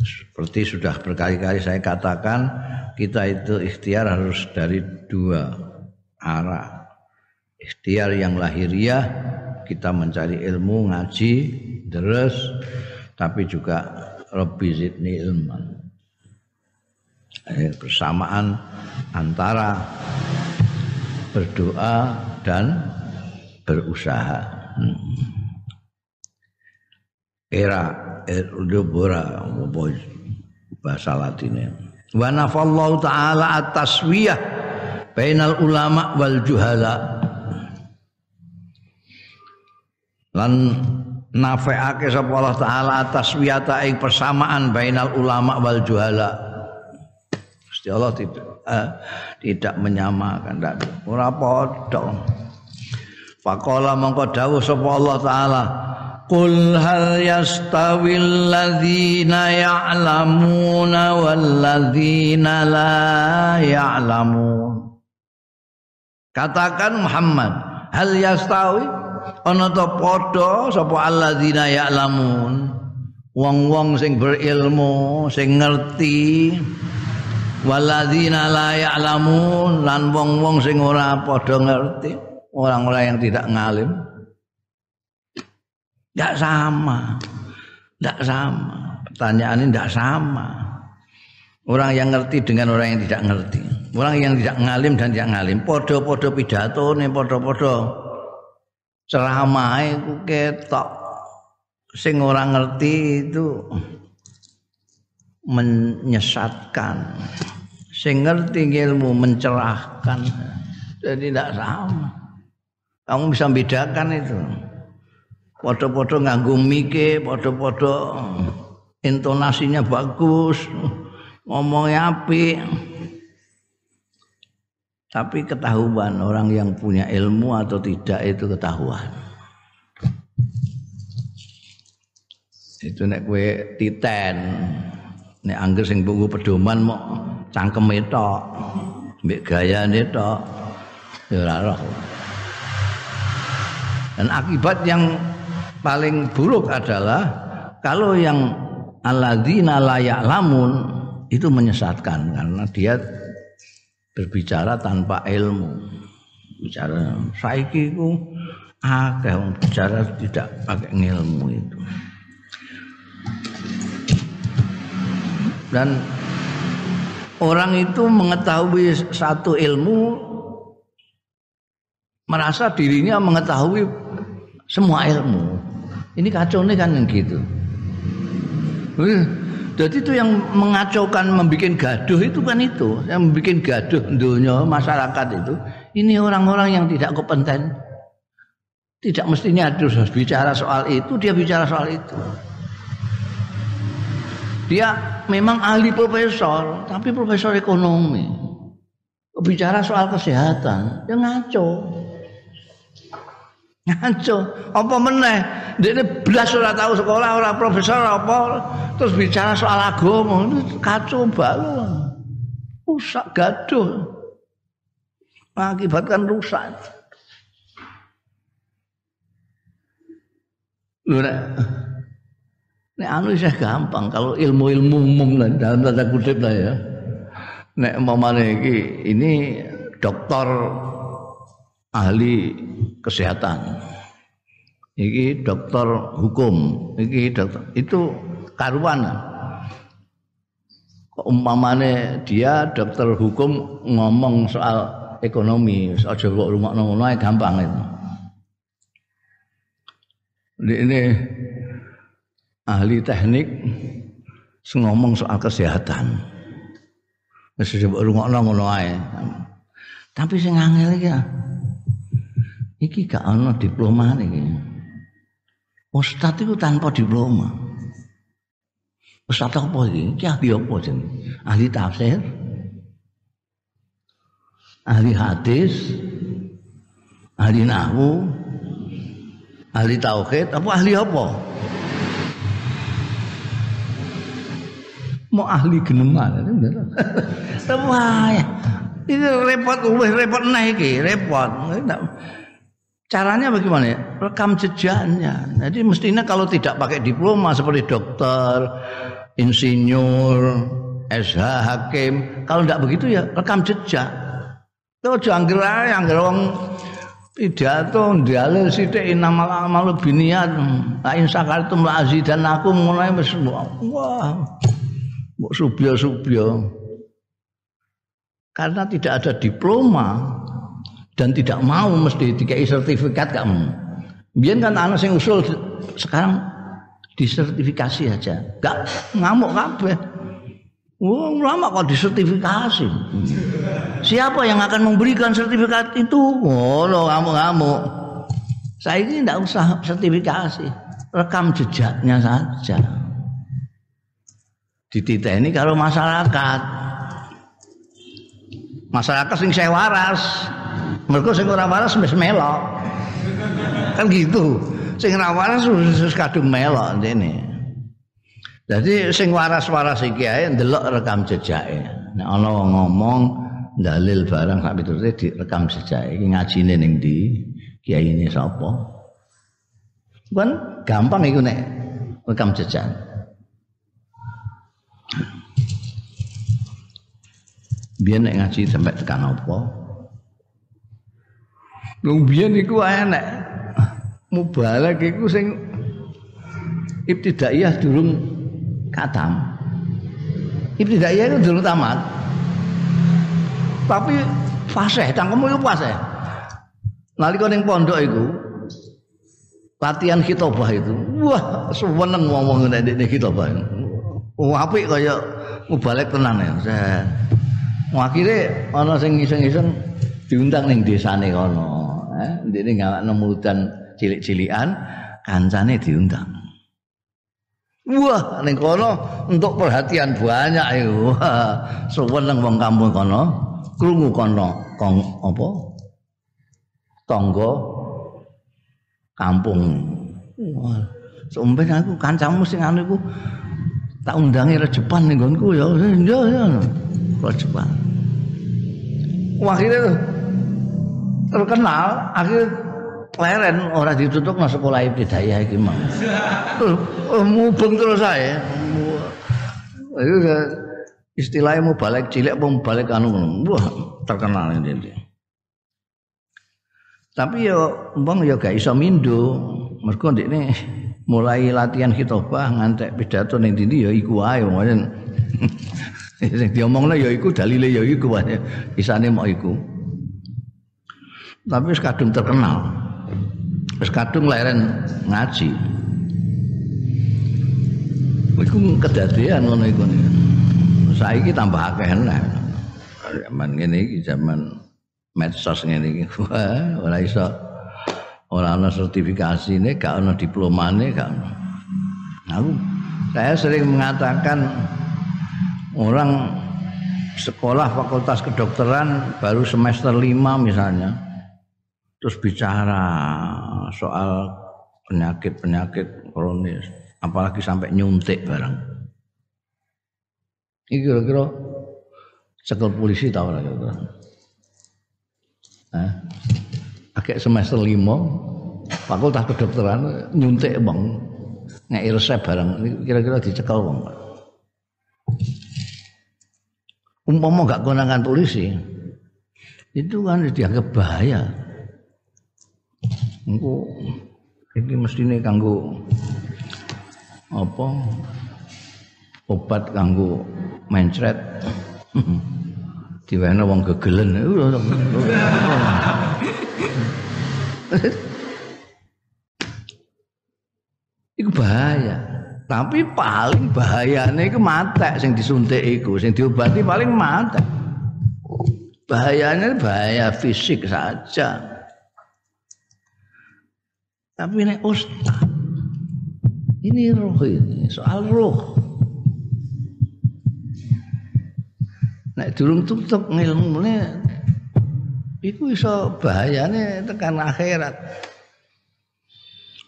seperti sudah berkali-kali saya katakan kita itu ikhtiar harus dari dua arah. Ikhtiar yang lahiriah kita mencari ilmu ngaji terus tapi juga Rabbi zidni ilman. Bersamaan antara berdoa dan berusaha. Hmm. era bahasa latinnya wa nafallahu taala at-taswiyah bainal ulama wal juhala. Lan nafeake sapa Allah taala atas wiyata ing persamaan bainal ulama wal juhala. Gusti Allah tidak eh, tidak menyamakan tidak ora padha. Faqala mongko dawuh sapa Allah taala Qul hal yastawil ladzina ya'lamuna wal ladzina la ya'lamun Katakan Muhammad hal yastawi? Ana ta padha sapa alladzina ya'lamun? Wong-wong sing berilmu sing ngerti waladzina la ya'lamun lan wong-wong sing ora padha ngerti orang-orang yang tidak ngalim tidak sama. Tidak sama. Pertanyaan ini tidak sama. Orang yang ngerti dengan orang yang tidak ngerti. Orang yang tidak ngalim dan tidak ngalim. Podo-podo pidato nih podo-podo ceramah iku ketok. Sing ora ngerti itu menyesatkan. Sing ngerti ilmu mencerahkan. Jadi tidak sama. Kamu bisa bedakan itu foto-foto nganggo mike foto-foto intonasinya bagus ngomongnya api tapi ketahuan orang yang punya ilmu atau tidak itu ketahuan. Itu nek kue titen, nek angger sing bungu pedoman mau cangkem itu, mbek gaya itu, ya. Dan akibat yang paling buruk adalah kalau yang alladzina layak lamun itu menyesatkan karena dia berbicara tanpa ilmu. Bicara saiki ku akeh bicara tidak pakai ilmu itu. Dan orang itu mengetahui satu ilmu merasa dirinya mengetahui semua ilmu ini kacau nih kan yang gitu jadi itu yang mengacaukan, membuat gaduh itu kan itu, yang membuat gaduh dunia masyarakat itu. Ini orang-orang yang tidak kompeten. Tidak mestinya harus bicara soal itu, dia bicara soal itu. Dia memang ahli profesor, tapi profesor ekonomi. Bicara soal kesehatan, dia ngaco. Ngaco. Apa meneh? Dia belas ora tahu sekolah, ora profesor apa. Terus bicara soal agama, kacau balu. Rusak gaduh. Mengakibatkan rusak. Lho nek anu saya gampang kalau ilmu-ilmu umum lah dalam tanda kutip lah ya. Nek mamane iki ini dokter ahli kesehatan. Iki dokter hukum, iki dokter itu karuan. Umpamane dia dokter hukum ngomong soal ekonomi, aja kok rumah ngono gampang itu. Ini, ahli teknik ngomong soal kesehatan. Wis rumah ngono ae. Tapi sing angel iki Iki gak ana diploma iki. Ustaz itu tanpa diploma. Ustaz apa iki? Iki ahli apa jeneng? Ahli tafsir? Ahli hadis? Ahli nahwu? Ahli tauhid apa ahli apa? Mau ahli geneman. Wah, ini repot, repot naik, repot. Caranya bagaimana ya? Rekam jejaknya. Jadi mestinya kalau tidak pakai diploma seperti dokter, insinyur, SH hakim. Kalau tidak begitu ya rekam jejak. Itu jangkir aja yang wong pidato dalil sithik inamal amal biniat. La in sakartum la azidan aku mulai wis wah. Mbok subya-subya. Karena tidak ada diploma dan tidak mau mesti dikai sertifikat kamu. Biar kan anak sing usul sekarang disertifikasi aja. Gak ngamuk kabeh. Wah, lama kok disertifikasi. Siapa yang akan memberikan sertifikat itu? Oh, lo ngamuk-ngamuk. Saya ini tidak usah sertifikasi. Rekam jejaknya saja. Ditita ini kalau masyarakat. Masyarakat sing saya waras. Mereka sing ora waras wis melok. Kan gitu. Sing ora waras wis kadung melok ini. Jadi sing waras-waras iki ae ndelok rekam jejake. Nek ana ngomong dalil barang sak piturute direkam jejake. Iki ngajine ning ndi? Kiai ini sapa? Kan gampang iku nek rekam jejak. Biyen nek ngaji sampai tekan apa? Wong biyen iku ae nek mubalak iku sing ibtidaiyah durung katam. Ibtidaiyah itu dulu tamat. Tapi fasih, cangkemmu itu fasih. Nalika ning pondok itu latihan khitobah itu. Wah, seneng ngomong nek nek khitobah. Oh, apik kaya mubalek tenan ya. Akhirnya ana sing iseng-iseng diundang ning desane kono. Eh, ndekne gawakno murutan cilik-cilikan, kancane diundang. Wah, ning kono untuk perhatian banyak iku. Suweneng wong kampung kono, krungu kono kong apa? Tangga kampung. Wah, sumpen aku kancamu sing anu iku tak undangi rejepan ning nggonku ya. Ya ya. Rejepan. Wah, akhirnya terkenal, akhirnya leren ora ditutup nang sekolah ibtidaiyah iki mang. Oh, mubeng terus saya. Itu istilahnya mau balik cilik mau balik anu wah terkenal ini. Tapi yo mbang yo gak iso mindo. Mergo ndekne mulai latihan khitobah ngantek pidato ning ndi ya iku wae wong. Sing diomongno ya iku dalile ya iku wae. Isane mau iku. Tapi kadung terkenal. Wis kadung leren ngaji. Iku kedadean ngono iku. Saiki tambah akeh nah. Zaman ngene iki zaman medsos ngene iki. Wah, ora iso ora ana sertifikasine, gak ana diplomane, gak ana. Aku saya sering mengatakan orang sekolah fakultas kedokteran baru semester 5 misalnya terus bicara soal penyakit-penyakit kronis, apalagi sampai nyuntik barang. Ini kira-kira sekel polisi tahu lah kira Eh, agak semester lima, fakultas kedokteran nyuntik bang, nggak resep. Ini kira-kira dicekal bang. Umpama gak konangan polisi, itu kan dianggap bahaya. Engko. Iki mestine kanggo apa? Obat kanggo mencret. Diwene wong gegelen. Iku bahaya. Tapi paling bahayane iku matek sing disuntik iku. Sing diobati paling matek. Bahayanya bahaya fisik saja Tapi ini ustaz. Ini roh ini, soal roh. Nek durung tutup ngilmune iku iso bahayane tekan akhirat.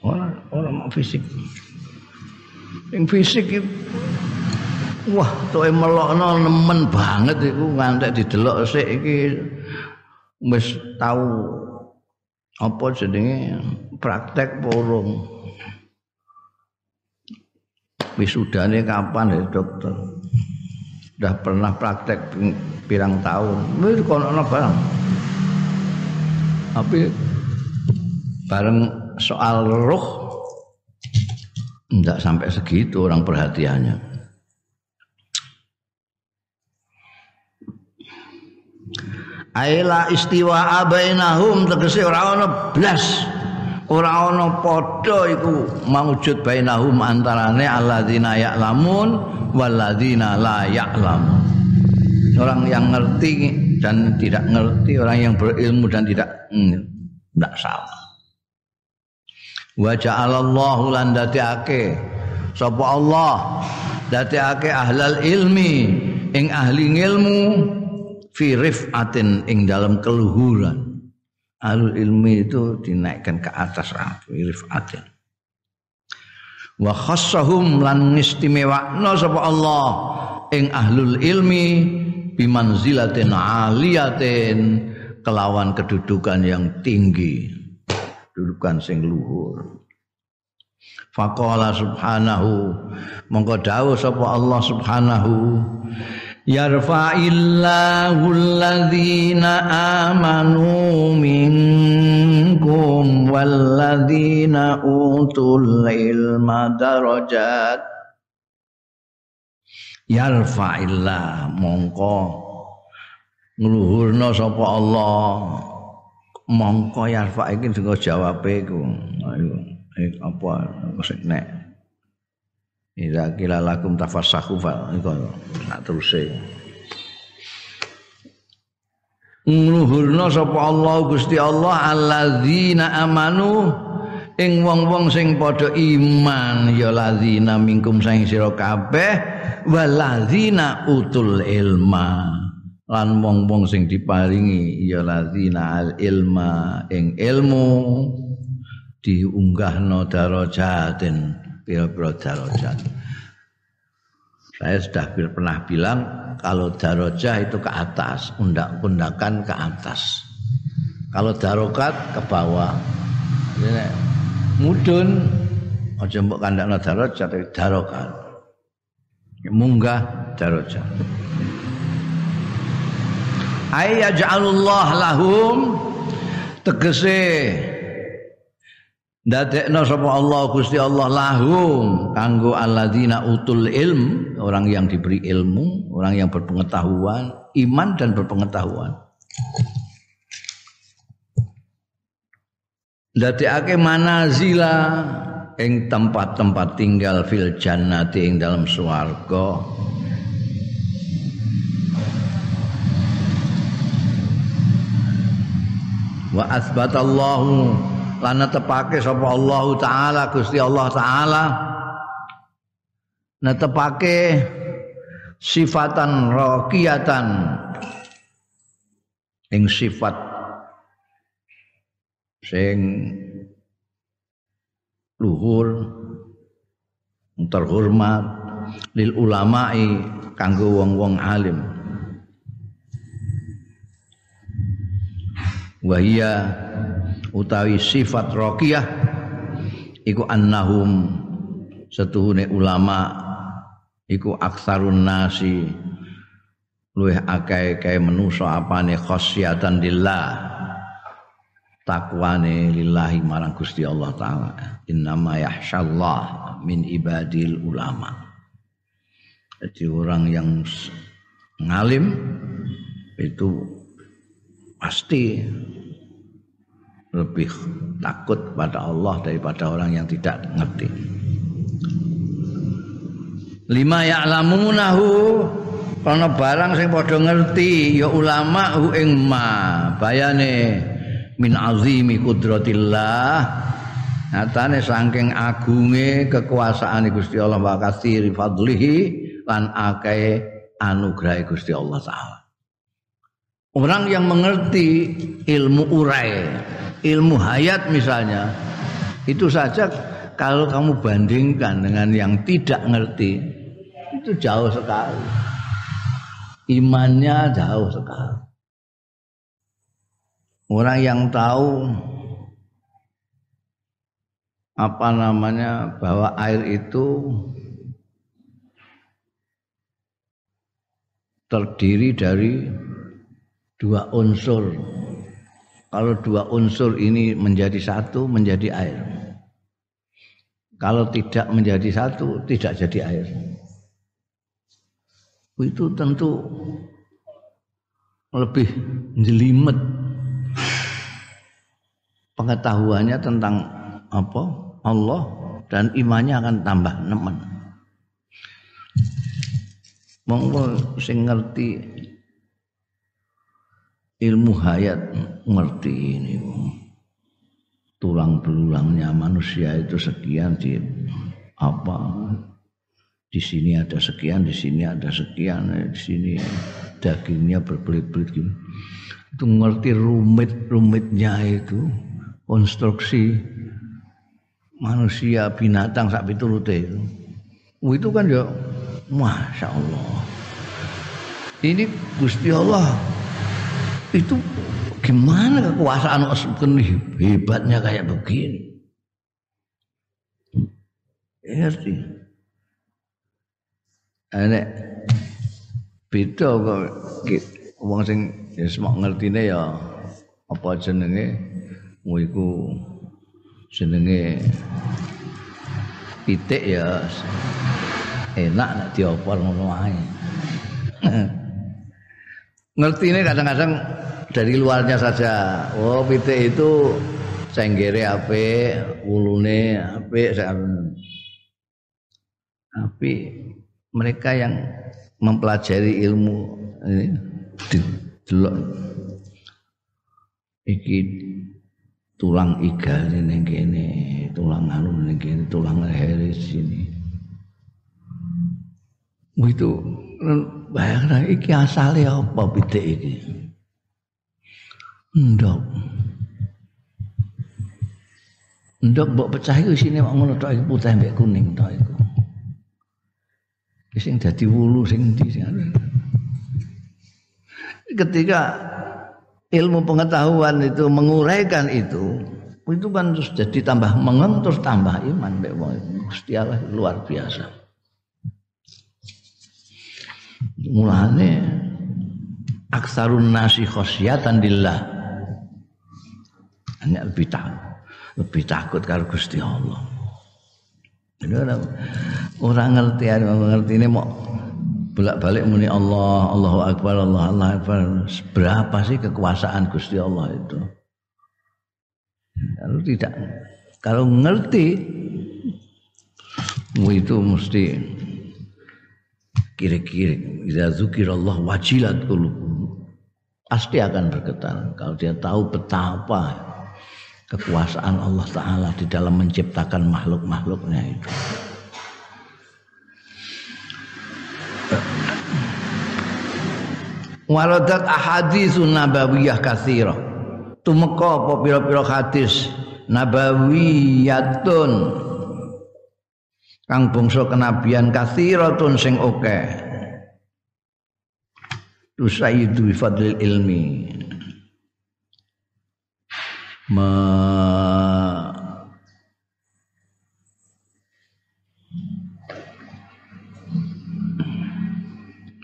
Orang orang mau fisik. Yang fisik itu wah tuh melokno nemen banget iku ngantek didelok sik iki wis tahu apa jenenge? Praktek porong wisudane kapan ya dokter? Udah pernah praktek pirang tahun. Wis kono barang tapi bareng soal roh enggak sampai segitu orang perhatiannya Aila istiwa abainahum tegese ora ana blas. Ora ana padha iku maujud bainahum antarane alladzina ya'lamun walladzina la ya'lamun. Orang yang ngerti dan tidak ngerti orang yang berilmu dan tidak tidak hmm, sama wa ja'alallahu lan datiake sapa Allah? Datiake ahlal ilmi ing ahli ilmu fi rifatin ing dalam keluhuran. Alul ilmi itu dinaikkan ke atas rifatin. Wa khassahum lan istimewakno sapa Allah ing ahlul ilmi bimanzilatin aliyatin kelawan kedudukan yang tinggi kedudukan sing luhur. Faqala subhanahu mongko dawuh sapa Allah subhanahu yarfa'illahu alladhina amanu minkum walladhina utul ilma darajat yarfa'illah mongko ngluhurna sapa Allah mongko yarfa iki sing jawabe iku ayo apa sing nek Ida kila lakum tafassahu fa iku tak teruse. Ngluhurna sapa Allah Gusti Allah alladzina amanu ing wong-wong sing padha iman ya ladzina mingkum sing sira kabeh waladzina utul ilma. Lan wong-wong sing diparingi ya ladzina al ilma ing ilmu diunggahno darajatin pira-pira darajat. Saya sudah pernah bilang kalau darajah itu ke atas, undak-undakan ke atas. Kalau darokat ke bawah. Jadi, mudun aja mbok kandakno darajat tapi darokat. Munggah darajat. Ayyaj'alullah lahum tegese Dadekno sapa Allah Gusti Allah lahum kanggo alladzina utul ilm, orang yang diberi ilmu, orang yang berpengetahuan, iman dan berpengetahuan. Dadekake manazila ing tempat-tempat tinggal fil jannati ing dalam swarga. Wa asbatallahu lan netepake sapa Allah taala Gusti Allah taala. Netepake sifatan raqiyatan. Ing sifat sing luhur terhormat lil ulama'i kanggo wong-wong alim wahia utawi sifat raqiyah iku annahum setuhune ulama iku aksarun nasi luwih akeh kae manusa apane khasyatan lillah takwane lillahi marang Gusti Allah taala. Innama yahsyallah min ibadil ulama. Jadi orang yang ngalim itu pasti lebih takut pada Allah daripada orang yang tidak ngerti. Lima ya'lamunahu karena barang sing padha ngerti ya ulama hu ing ma bayane min azimi kudratillah nyatane saking agunge kekuasaan Gusti Allah wa katsiri fadlihi lan akeh anugerah Gusti Allah taala. Orang yang mengerti ilmu urai, ilmu hayat misalnya, itu saja kalau kamu bandingkan dengan yang tidak ngerti, itu jauh sekali. Imannya jauh sekali. Orang yang tahu apa namanya bahwa air itu terdiri dari dua unsur. Kalau dua unsur ini menjadi satu, menjadi air. Kalau tidak menjadi satu, tidak jadi air. Itu tentu lebih jelimet pengetahuannya tentang apa Allah dan imannya akan tambah nemen. Monggo sing ngerti ilmu hayat ngerti ini tulang belulangnya manusia itu sekian di apa? Di sini ada sekian di sini ada sekian di sini dagingnya berbelit-belit gitu. Itu ngerti rumit-rumitnya itu konstruksi manusia binatang sak piturute itu. Itu kan ya masya Allah. Ini Gusti Allah itu gimana kekuasaan Allah hebatnya kayak begini. Ngerti? Enek beda kok wong sing ya semak ngertine ya apa jenenge? Mu iku jenenge pitik ya enak nek diopor ngono ae ngertine kadang-kadang dari luarnya saja. Oh pitik itu cenggere apik wulune apik tapi mereka yang mempelajari ilmu ini delok iki tulang iga ning kene tulang anu ning kene tulang leher sini itu bayangkan iki asalnya apa pitik iki? Ndok. Ndok mbok pecah iku sini mak ngono tok iki putih mbek kuning tok iku. Sing dadi wulu sing ndi ketika ilmu pengetahuan itu menguraikan itu itu kan terus jadi tambah mengeng terus tambah iman Gusti Allah luar biasa mulane aksarun nasi khosyatan dillah hanya lebih takut lebih takut karo Gusti Allah orang, orang ngerti orang ngerti ini mau bolak-balik muni Allah, Allahu Akbar, Allah, Allah Akbar. Berapa sih kekuasaan Gusti Allah itu? Kalau tidak, kalau ngerti, itu mesti kiri-kiri. Jika zukir Allah wajilat qulub. Pasti akan bergetar. Kalau dia tahu betapa kekuasaan Allah Ta'ala di dalam menciptakan makhluk-makhluknya itu. Waradat ahaditsun nabawiyah katsira. Tumeka apa pira-pira hadis nabawiyatun kang bangsa kenabian kathiratun sing akeh. Tusayyidu bi fadlil ilmi. Ma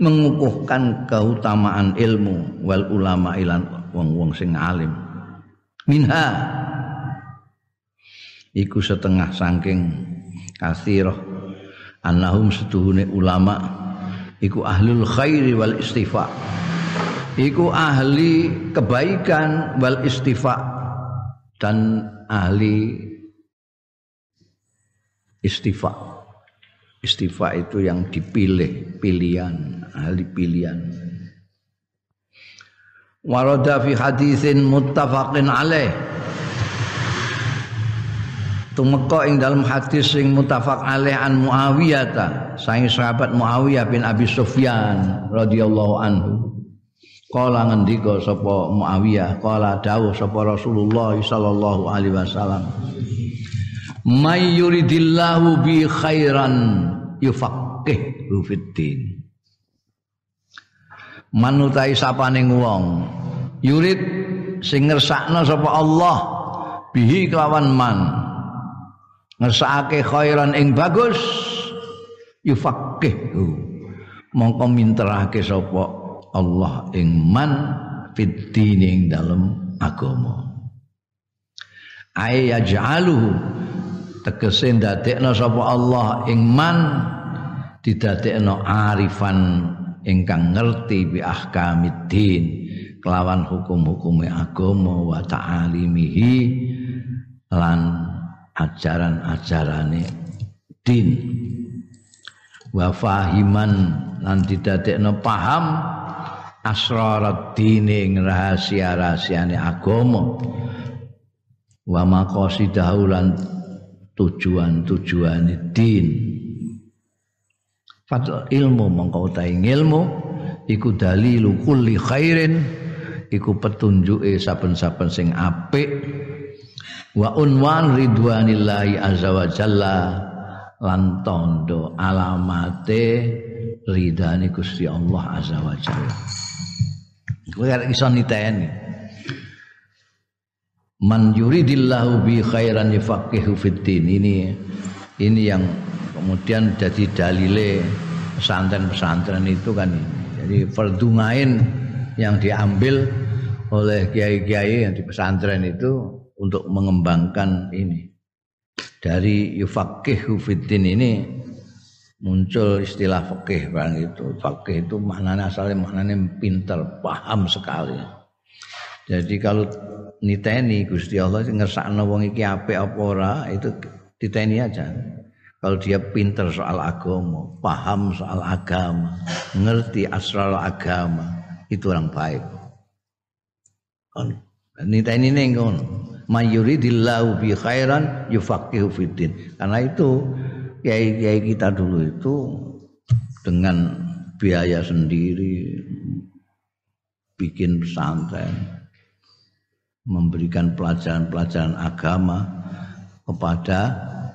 mengukuhkan keutamaan ilmu wal ulama ilan wong-wong sing alim minha iku setengah saking kasirah annahum setuhune ulama. Iku ahlul khairi wal istifa. Iku ahli kebaikan wal istifa. Dan ahli istifa. Istifa itu yang dipilih, pilihan, ahli pilihan. Warada fi hadisin muttafaqin alaih. Tumeka ing dalam hadis sing muttafaq alaih an Muawiyah ta, saing sahabat Muawiyah bin Abi Sufyan radhiyallahu anhu. Kala ngendika sapa Muawiyah, kala dawuh sapa Rasulullah sallallahu alaihi wasallam may yuridillahu bi khairan yufaqih fiddin manutai sapaning wong yurid sing ngersakno sapa Allah bihi kelawan man ngersakake khairan ing bagus yufaqih mongko minterake sapa Allah ing man fid ing dalem agama. Ay yaj'aluhu tegese ndadekno sapa Allah ing man didadekno arifan ingkang ngerti bi ahkamiddin kelawan hukum-hukume agama wa ta'alimihi lan ajaran-ajarane din. Wa fahiman lan didadekno paham asrarat dine rahasia-rahasiane agama. Wa maqasidahu lan tujuan-tujuane din. Fadl ilmu mongko utahe ilmu iku dalilu kulli khairin iku petunjuke saben-saben sing apik wa unwan ridwanillahi azza wa jalla lan tondo alamate ridane Gusti Allah azza wa jalla. Kowe iso niteni. Man yuridillahu bi khairan yafaqihu fid ini ini yang kemudian jadi dalile pesantren-pesantren itu kan ini. Jadi fardungain yang diambil oleh kiai-kiai yang di pesantren itu untuk mengembangkan ini. Dari yufaqihu fiddin ini muncul istilah fakih barang itu. Fakih itu maknanya asalnya maknanya pintar, paham sekali. Jadi kalau niteni Gusti Allah ngersakno wong iki apik apa ora itu diteni aja. Kalau dia pinter soal agama, paham soal agama, ngerti asral agama, itu orang baik. Niteni ning ngono. Mayuridillahu bi khairan yufaqihu fiddin. Karena itu kiai-kiai kita dulu itu dengan biaya sendiri bikin pesantren memberikan pelajaran-pelajaran agama kepada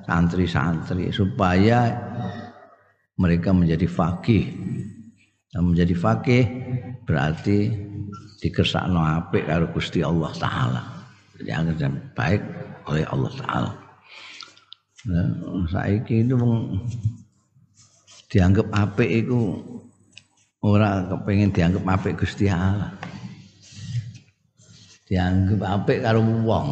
santri-santri supaya mereka menjadi fakih. Dan menjadi fakih berarti dikersakno apik karo Gusti Allah taala. Dianggap baik oleh Allah taala. Nah, saiki itu dianggap apik itu ora kepengen dianggap apik Gusti Allah dianggap apik karo wong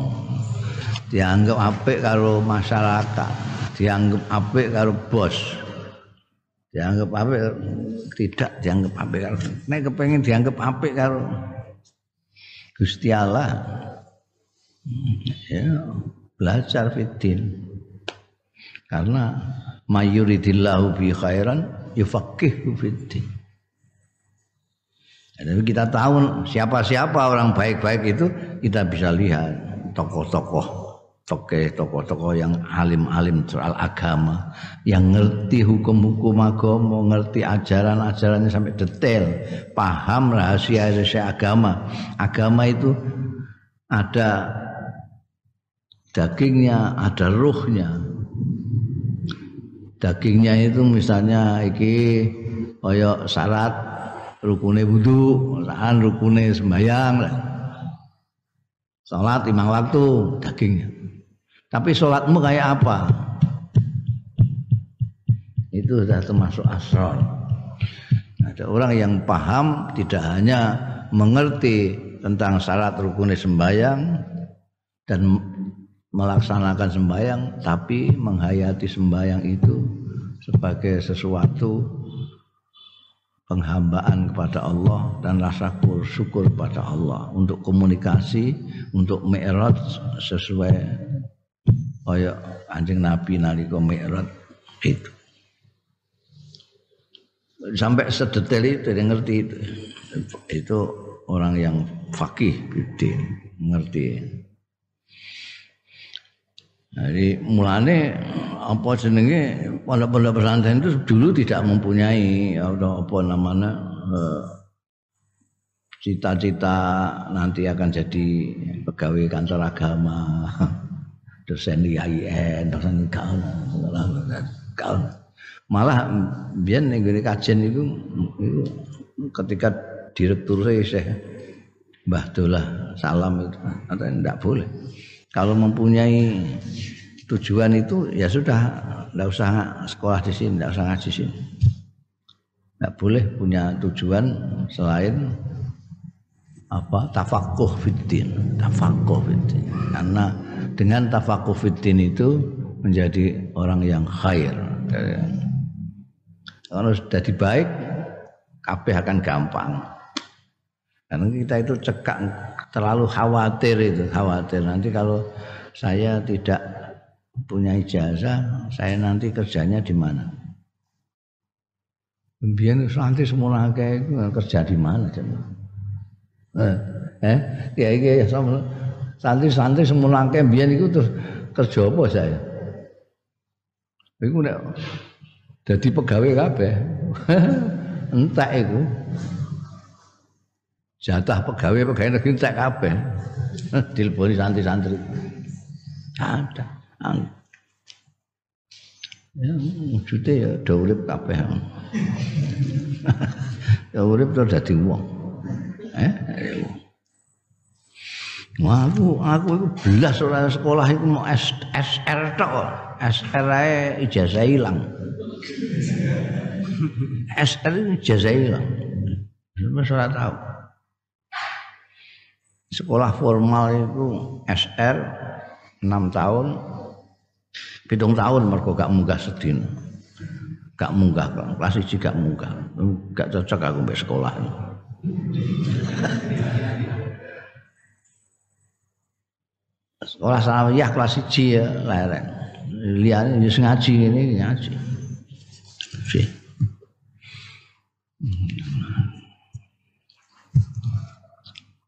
dianggap apik karo masyarakat dianggap apik karo bos dianggap apik tidak dianggap apik karo nek kepengin dianggap apik karo Gusti Allah ya belajar fitin karena mayuridillahu bi khairan yufaqihu fitin tapi kita tahu siapa-siapa orang baik-baik itu kita bisa lihat tokoh-tokoh tokoh-tokoh yang alim-alim soal agama yang ngerti hukum-hukum agama ngerti ajaran-ajarannya sampai detail paham rahasia-rahasia agama. Agama itu ada dagingnya ada ruhnya dagingnya itu misalnya iki koyo syarat rukune wudu, lan rukune sembayang. Salat lima waktu dagingnya. Tapi salatmu kayak apa? Itu sudah termasuk asrar. Ada orang yang paham tidak hanya mengerti tentang syarat rukun sembayang dan melaksanakan sembayang tapi menghayati sembayang itu sebagai sesuatu penghambaan kepada Allah dan rasa syukur kepada Allah untuk komunikasi untuk mi'raj sesuai kaya anjing Nabi nalika mi'raj itu. Sampai sedetail itu dia ngerti itu. Itu orang yang fakih bidin ngerti jadi mulane apa jenenge pondok-pondok pesantren itu dulu tidak mempunyai apa, namanya eh, cita-cita nanti akan jadi pegawai kantor agama, dosen IAIN, dosen kaum, kaum. Malah biar nih kajian itu, itu ketika direktur saya Mbah Dolah Salam itu atau tidak boleh kalau mempunyai tujuan itu ya sudah tidak usah sekolah di sini tidak usah ngaji sini Tidak boleh punya tujuan selain apa tafakuh fitin, tafakuh fitin. Karena dengan tafakuh fitin itu menjadi orang yang khair. Kalau sudah baik, kabeh akan gampang. Karena kita itu cekak terlalu khawatir itu, khawatir nanti kalau saya tidak punya ijazah, saya nanti kerjanya di mana? Biar santri semua kayak kerja di mana? Eh, eh, ya ya sama santri-santri semua kayak biar itu terus kerja apa saya? Iku nek jadi pegawai kabeh. entek iku. Jatah pegawai pegawai negeri entek kabeh. Dileboni santri-santri. Ada. Ya, wujudnya ya udah urip kabeh. ya urip terus dadi. Eh? Wah, aku aku itu belas ora sekolah itu mau SR tok. SR ae ijazah hilang. SR ijazah hilang. Wis ora tahu. Sekolah formal itu SR 6 tahun. Pitung tahun mergo gak munggah sedina gak munggah kelas siji gak munggah. Gak cocok aku mbek sekolah sekolah sanawiyah kelas siji ya lereng. Liyane wis ngaji ngene ngaji. Sih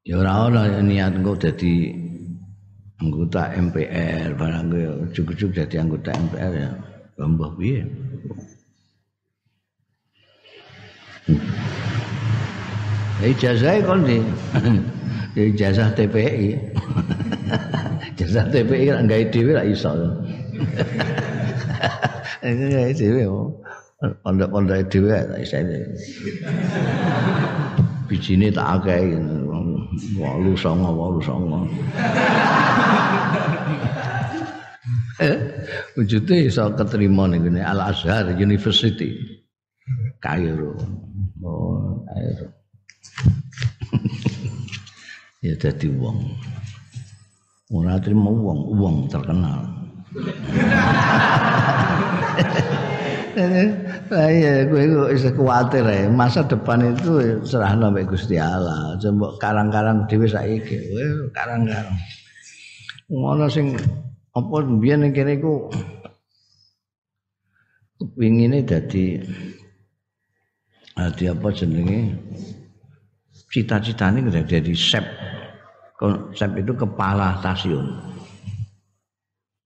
ya ora ana niat engko dadi anggota MPR barang gue cukup-cukup jadi anggota MPR ya mbah piye Ya ijazah kon di ijazah TPI. ijazah TPI kan gawe dhewe ra iso. Ini gawe dhewe pondok-pondok dhewe ra iso. Bijine tak akeh walu songo walu songo. Wujudnya iso keterima nih Al Azhar University Kairo. Oh, Kairo. ya jadi wong. Ora terima wong, wong terkenal. Lah iya kowe kok iso kuwatir ya. Masa depan itu serahno mek Gusti Allah. Coba karang-karang dhewe saiki. Karang-karang. Ngono sing apa mbiyen kene iku kepingine dadi dadi apa jenenge cita-citane jadi sep sep itu kepala stasiun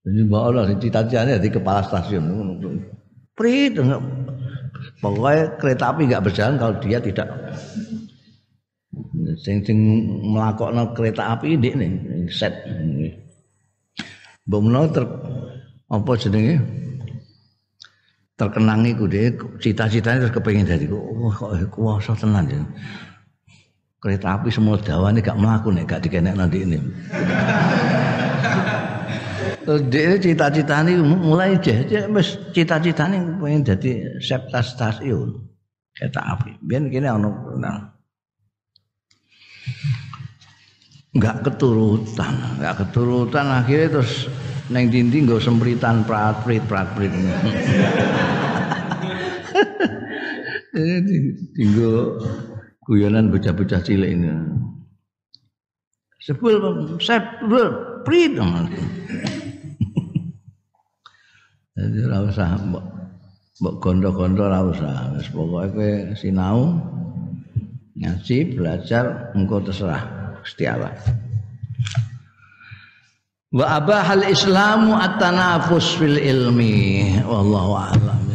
jadi mbak Allah cita-citanya jadi kepala stasiun prit pokoknya kereta api nggak berjalan kalau dia tidak. Sing sing melakokno kereta api ini nih set. Menawa ter apa jenenge? Terkenang iku dhewe cita-citane terus kepengin dadi oh kok kuwasa tenan ya kereta api semua dawane gak mlaku nek gak dikenek nanti ini dia cita-citane mulai jadi wis cita-citane pengen jadi septa stasiun kereta api. Biar kene ono nah. nggak keturutan nggak keturutan akhirnya terus neng dinding gak sempritan prat prit prat prit tinggal guyonan bocah-bocah cilik ini. Sebel sep prit jadi ora usah mbok mbok gondo-gondo ora usah. Wis pokoke kowe sinau ngaji belajar engko terserah Gusti Allah. Wa abahal islamu at-tanafus fil ilmi. Wallahu a'lam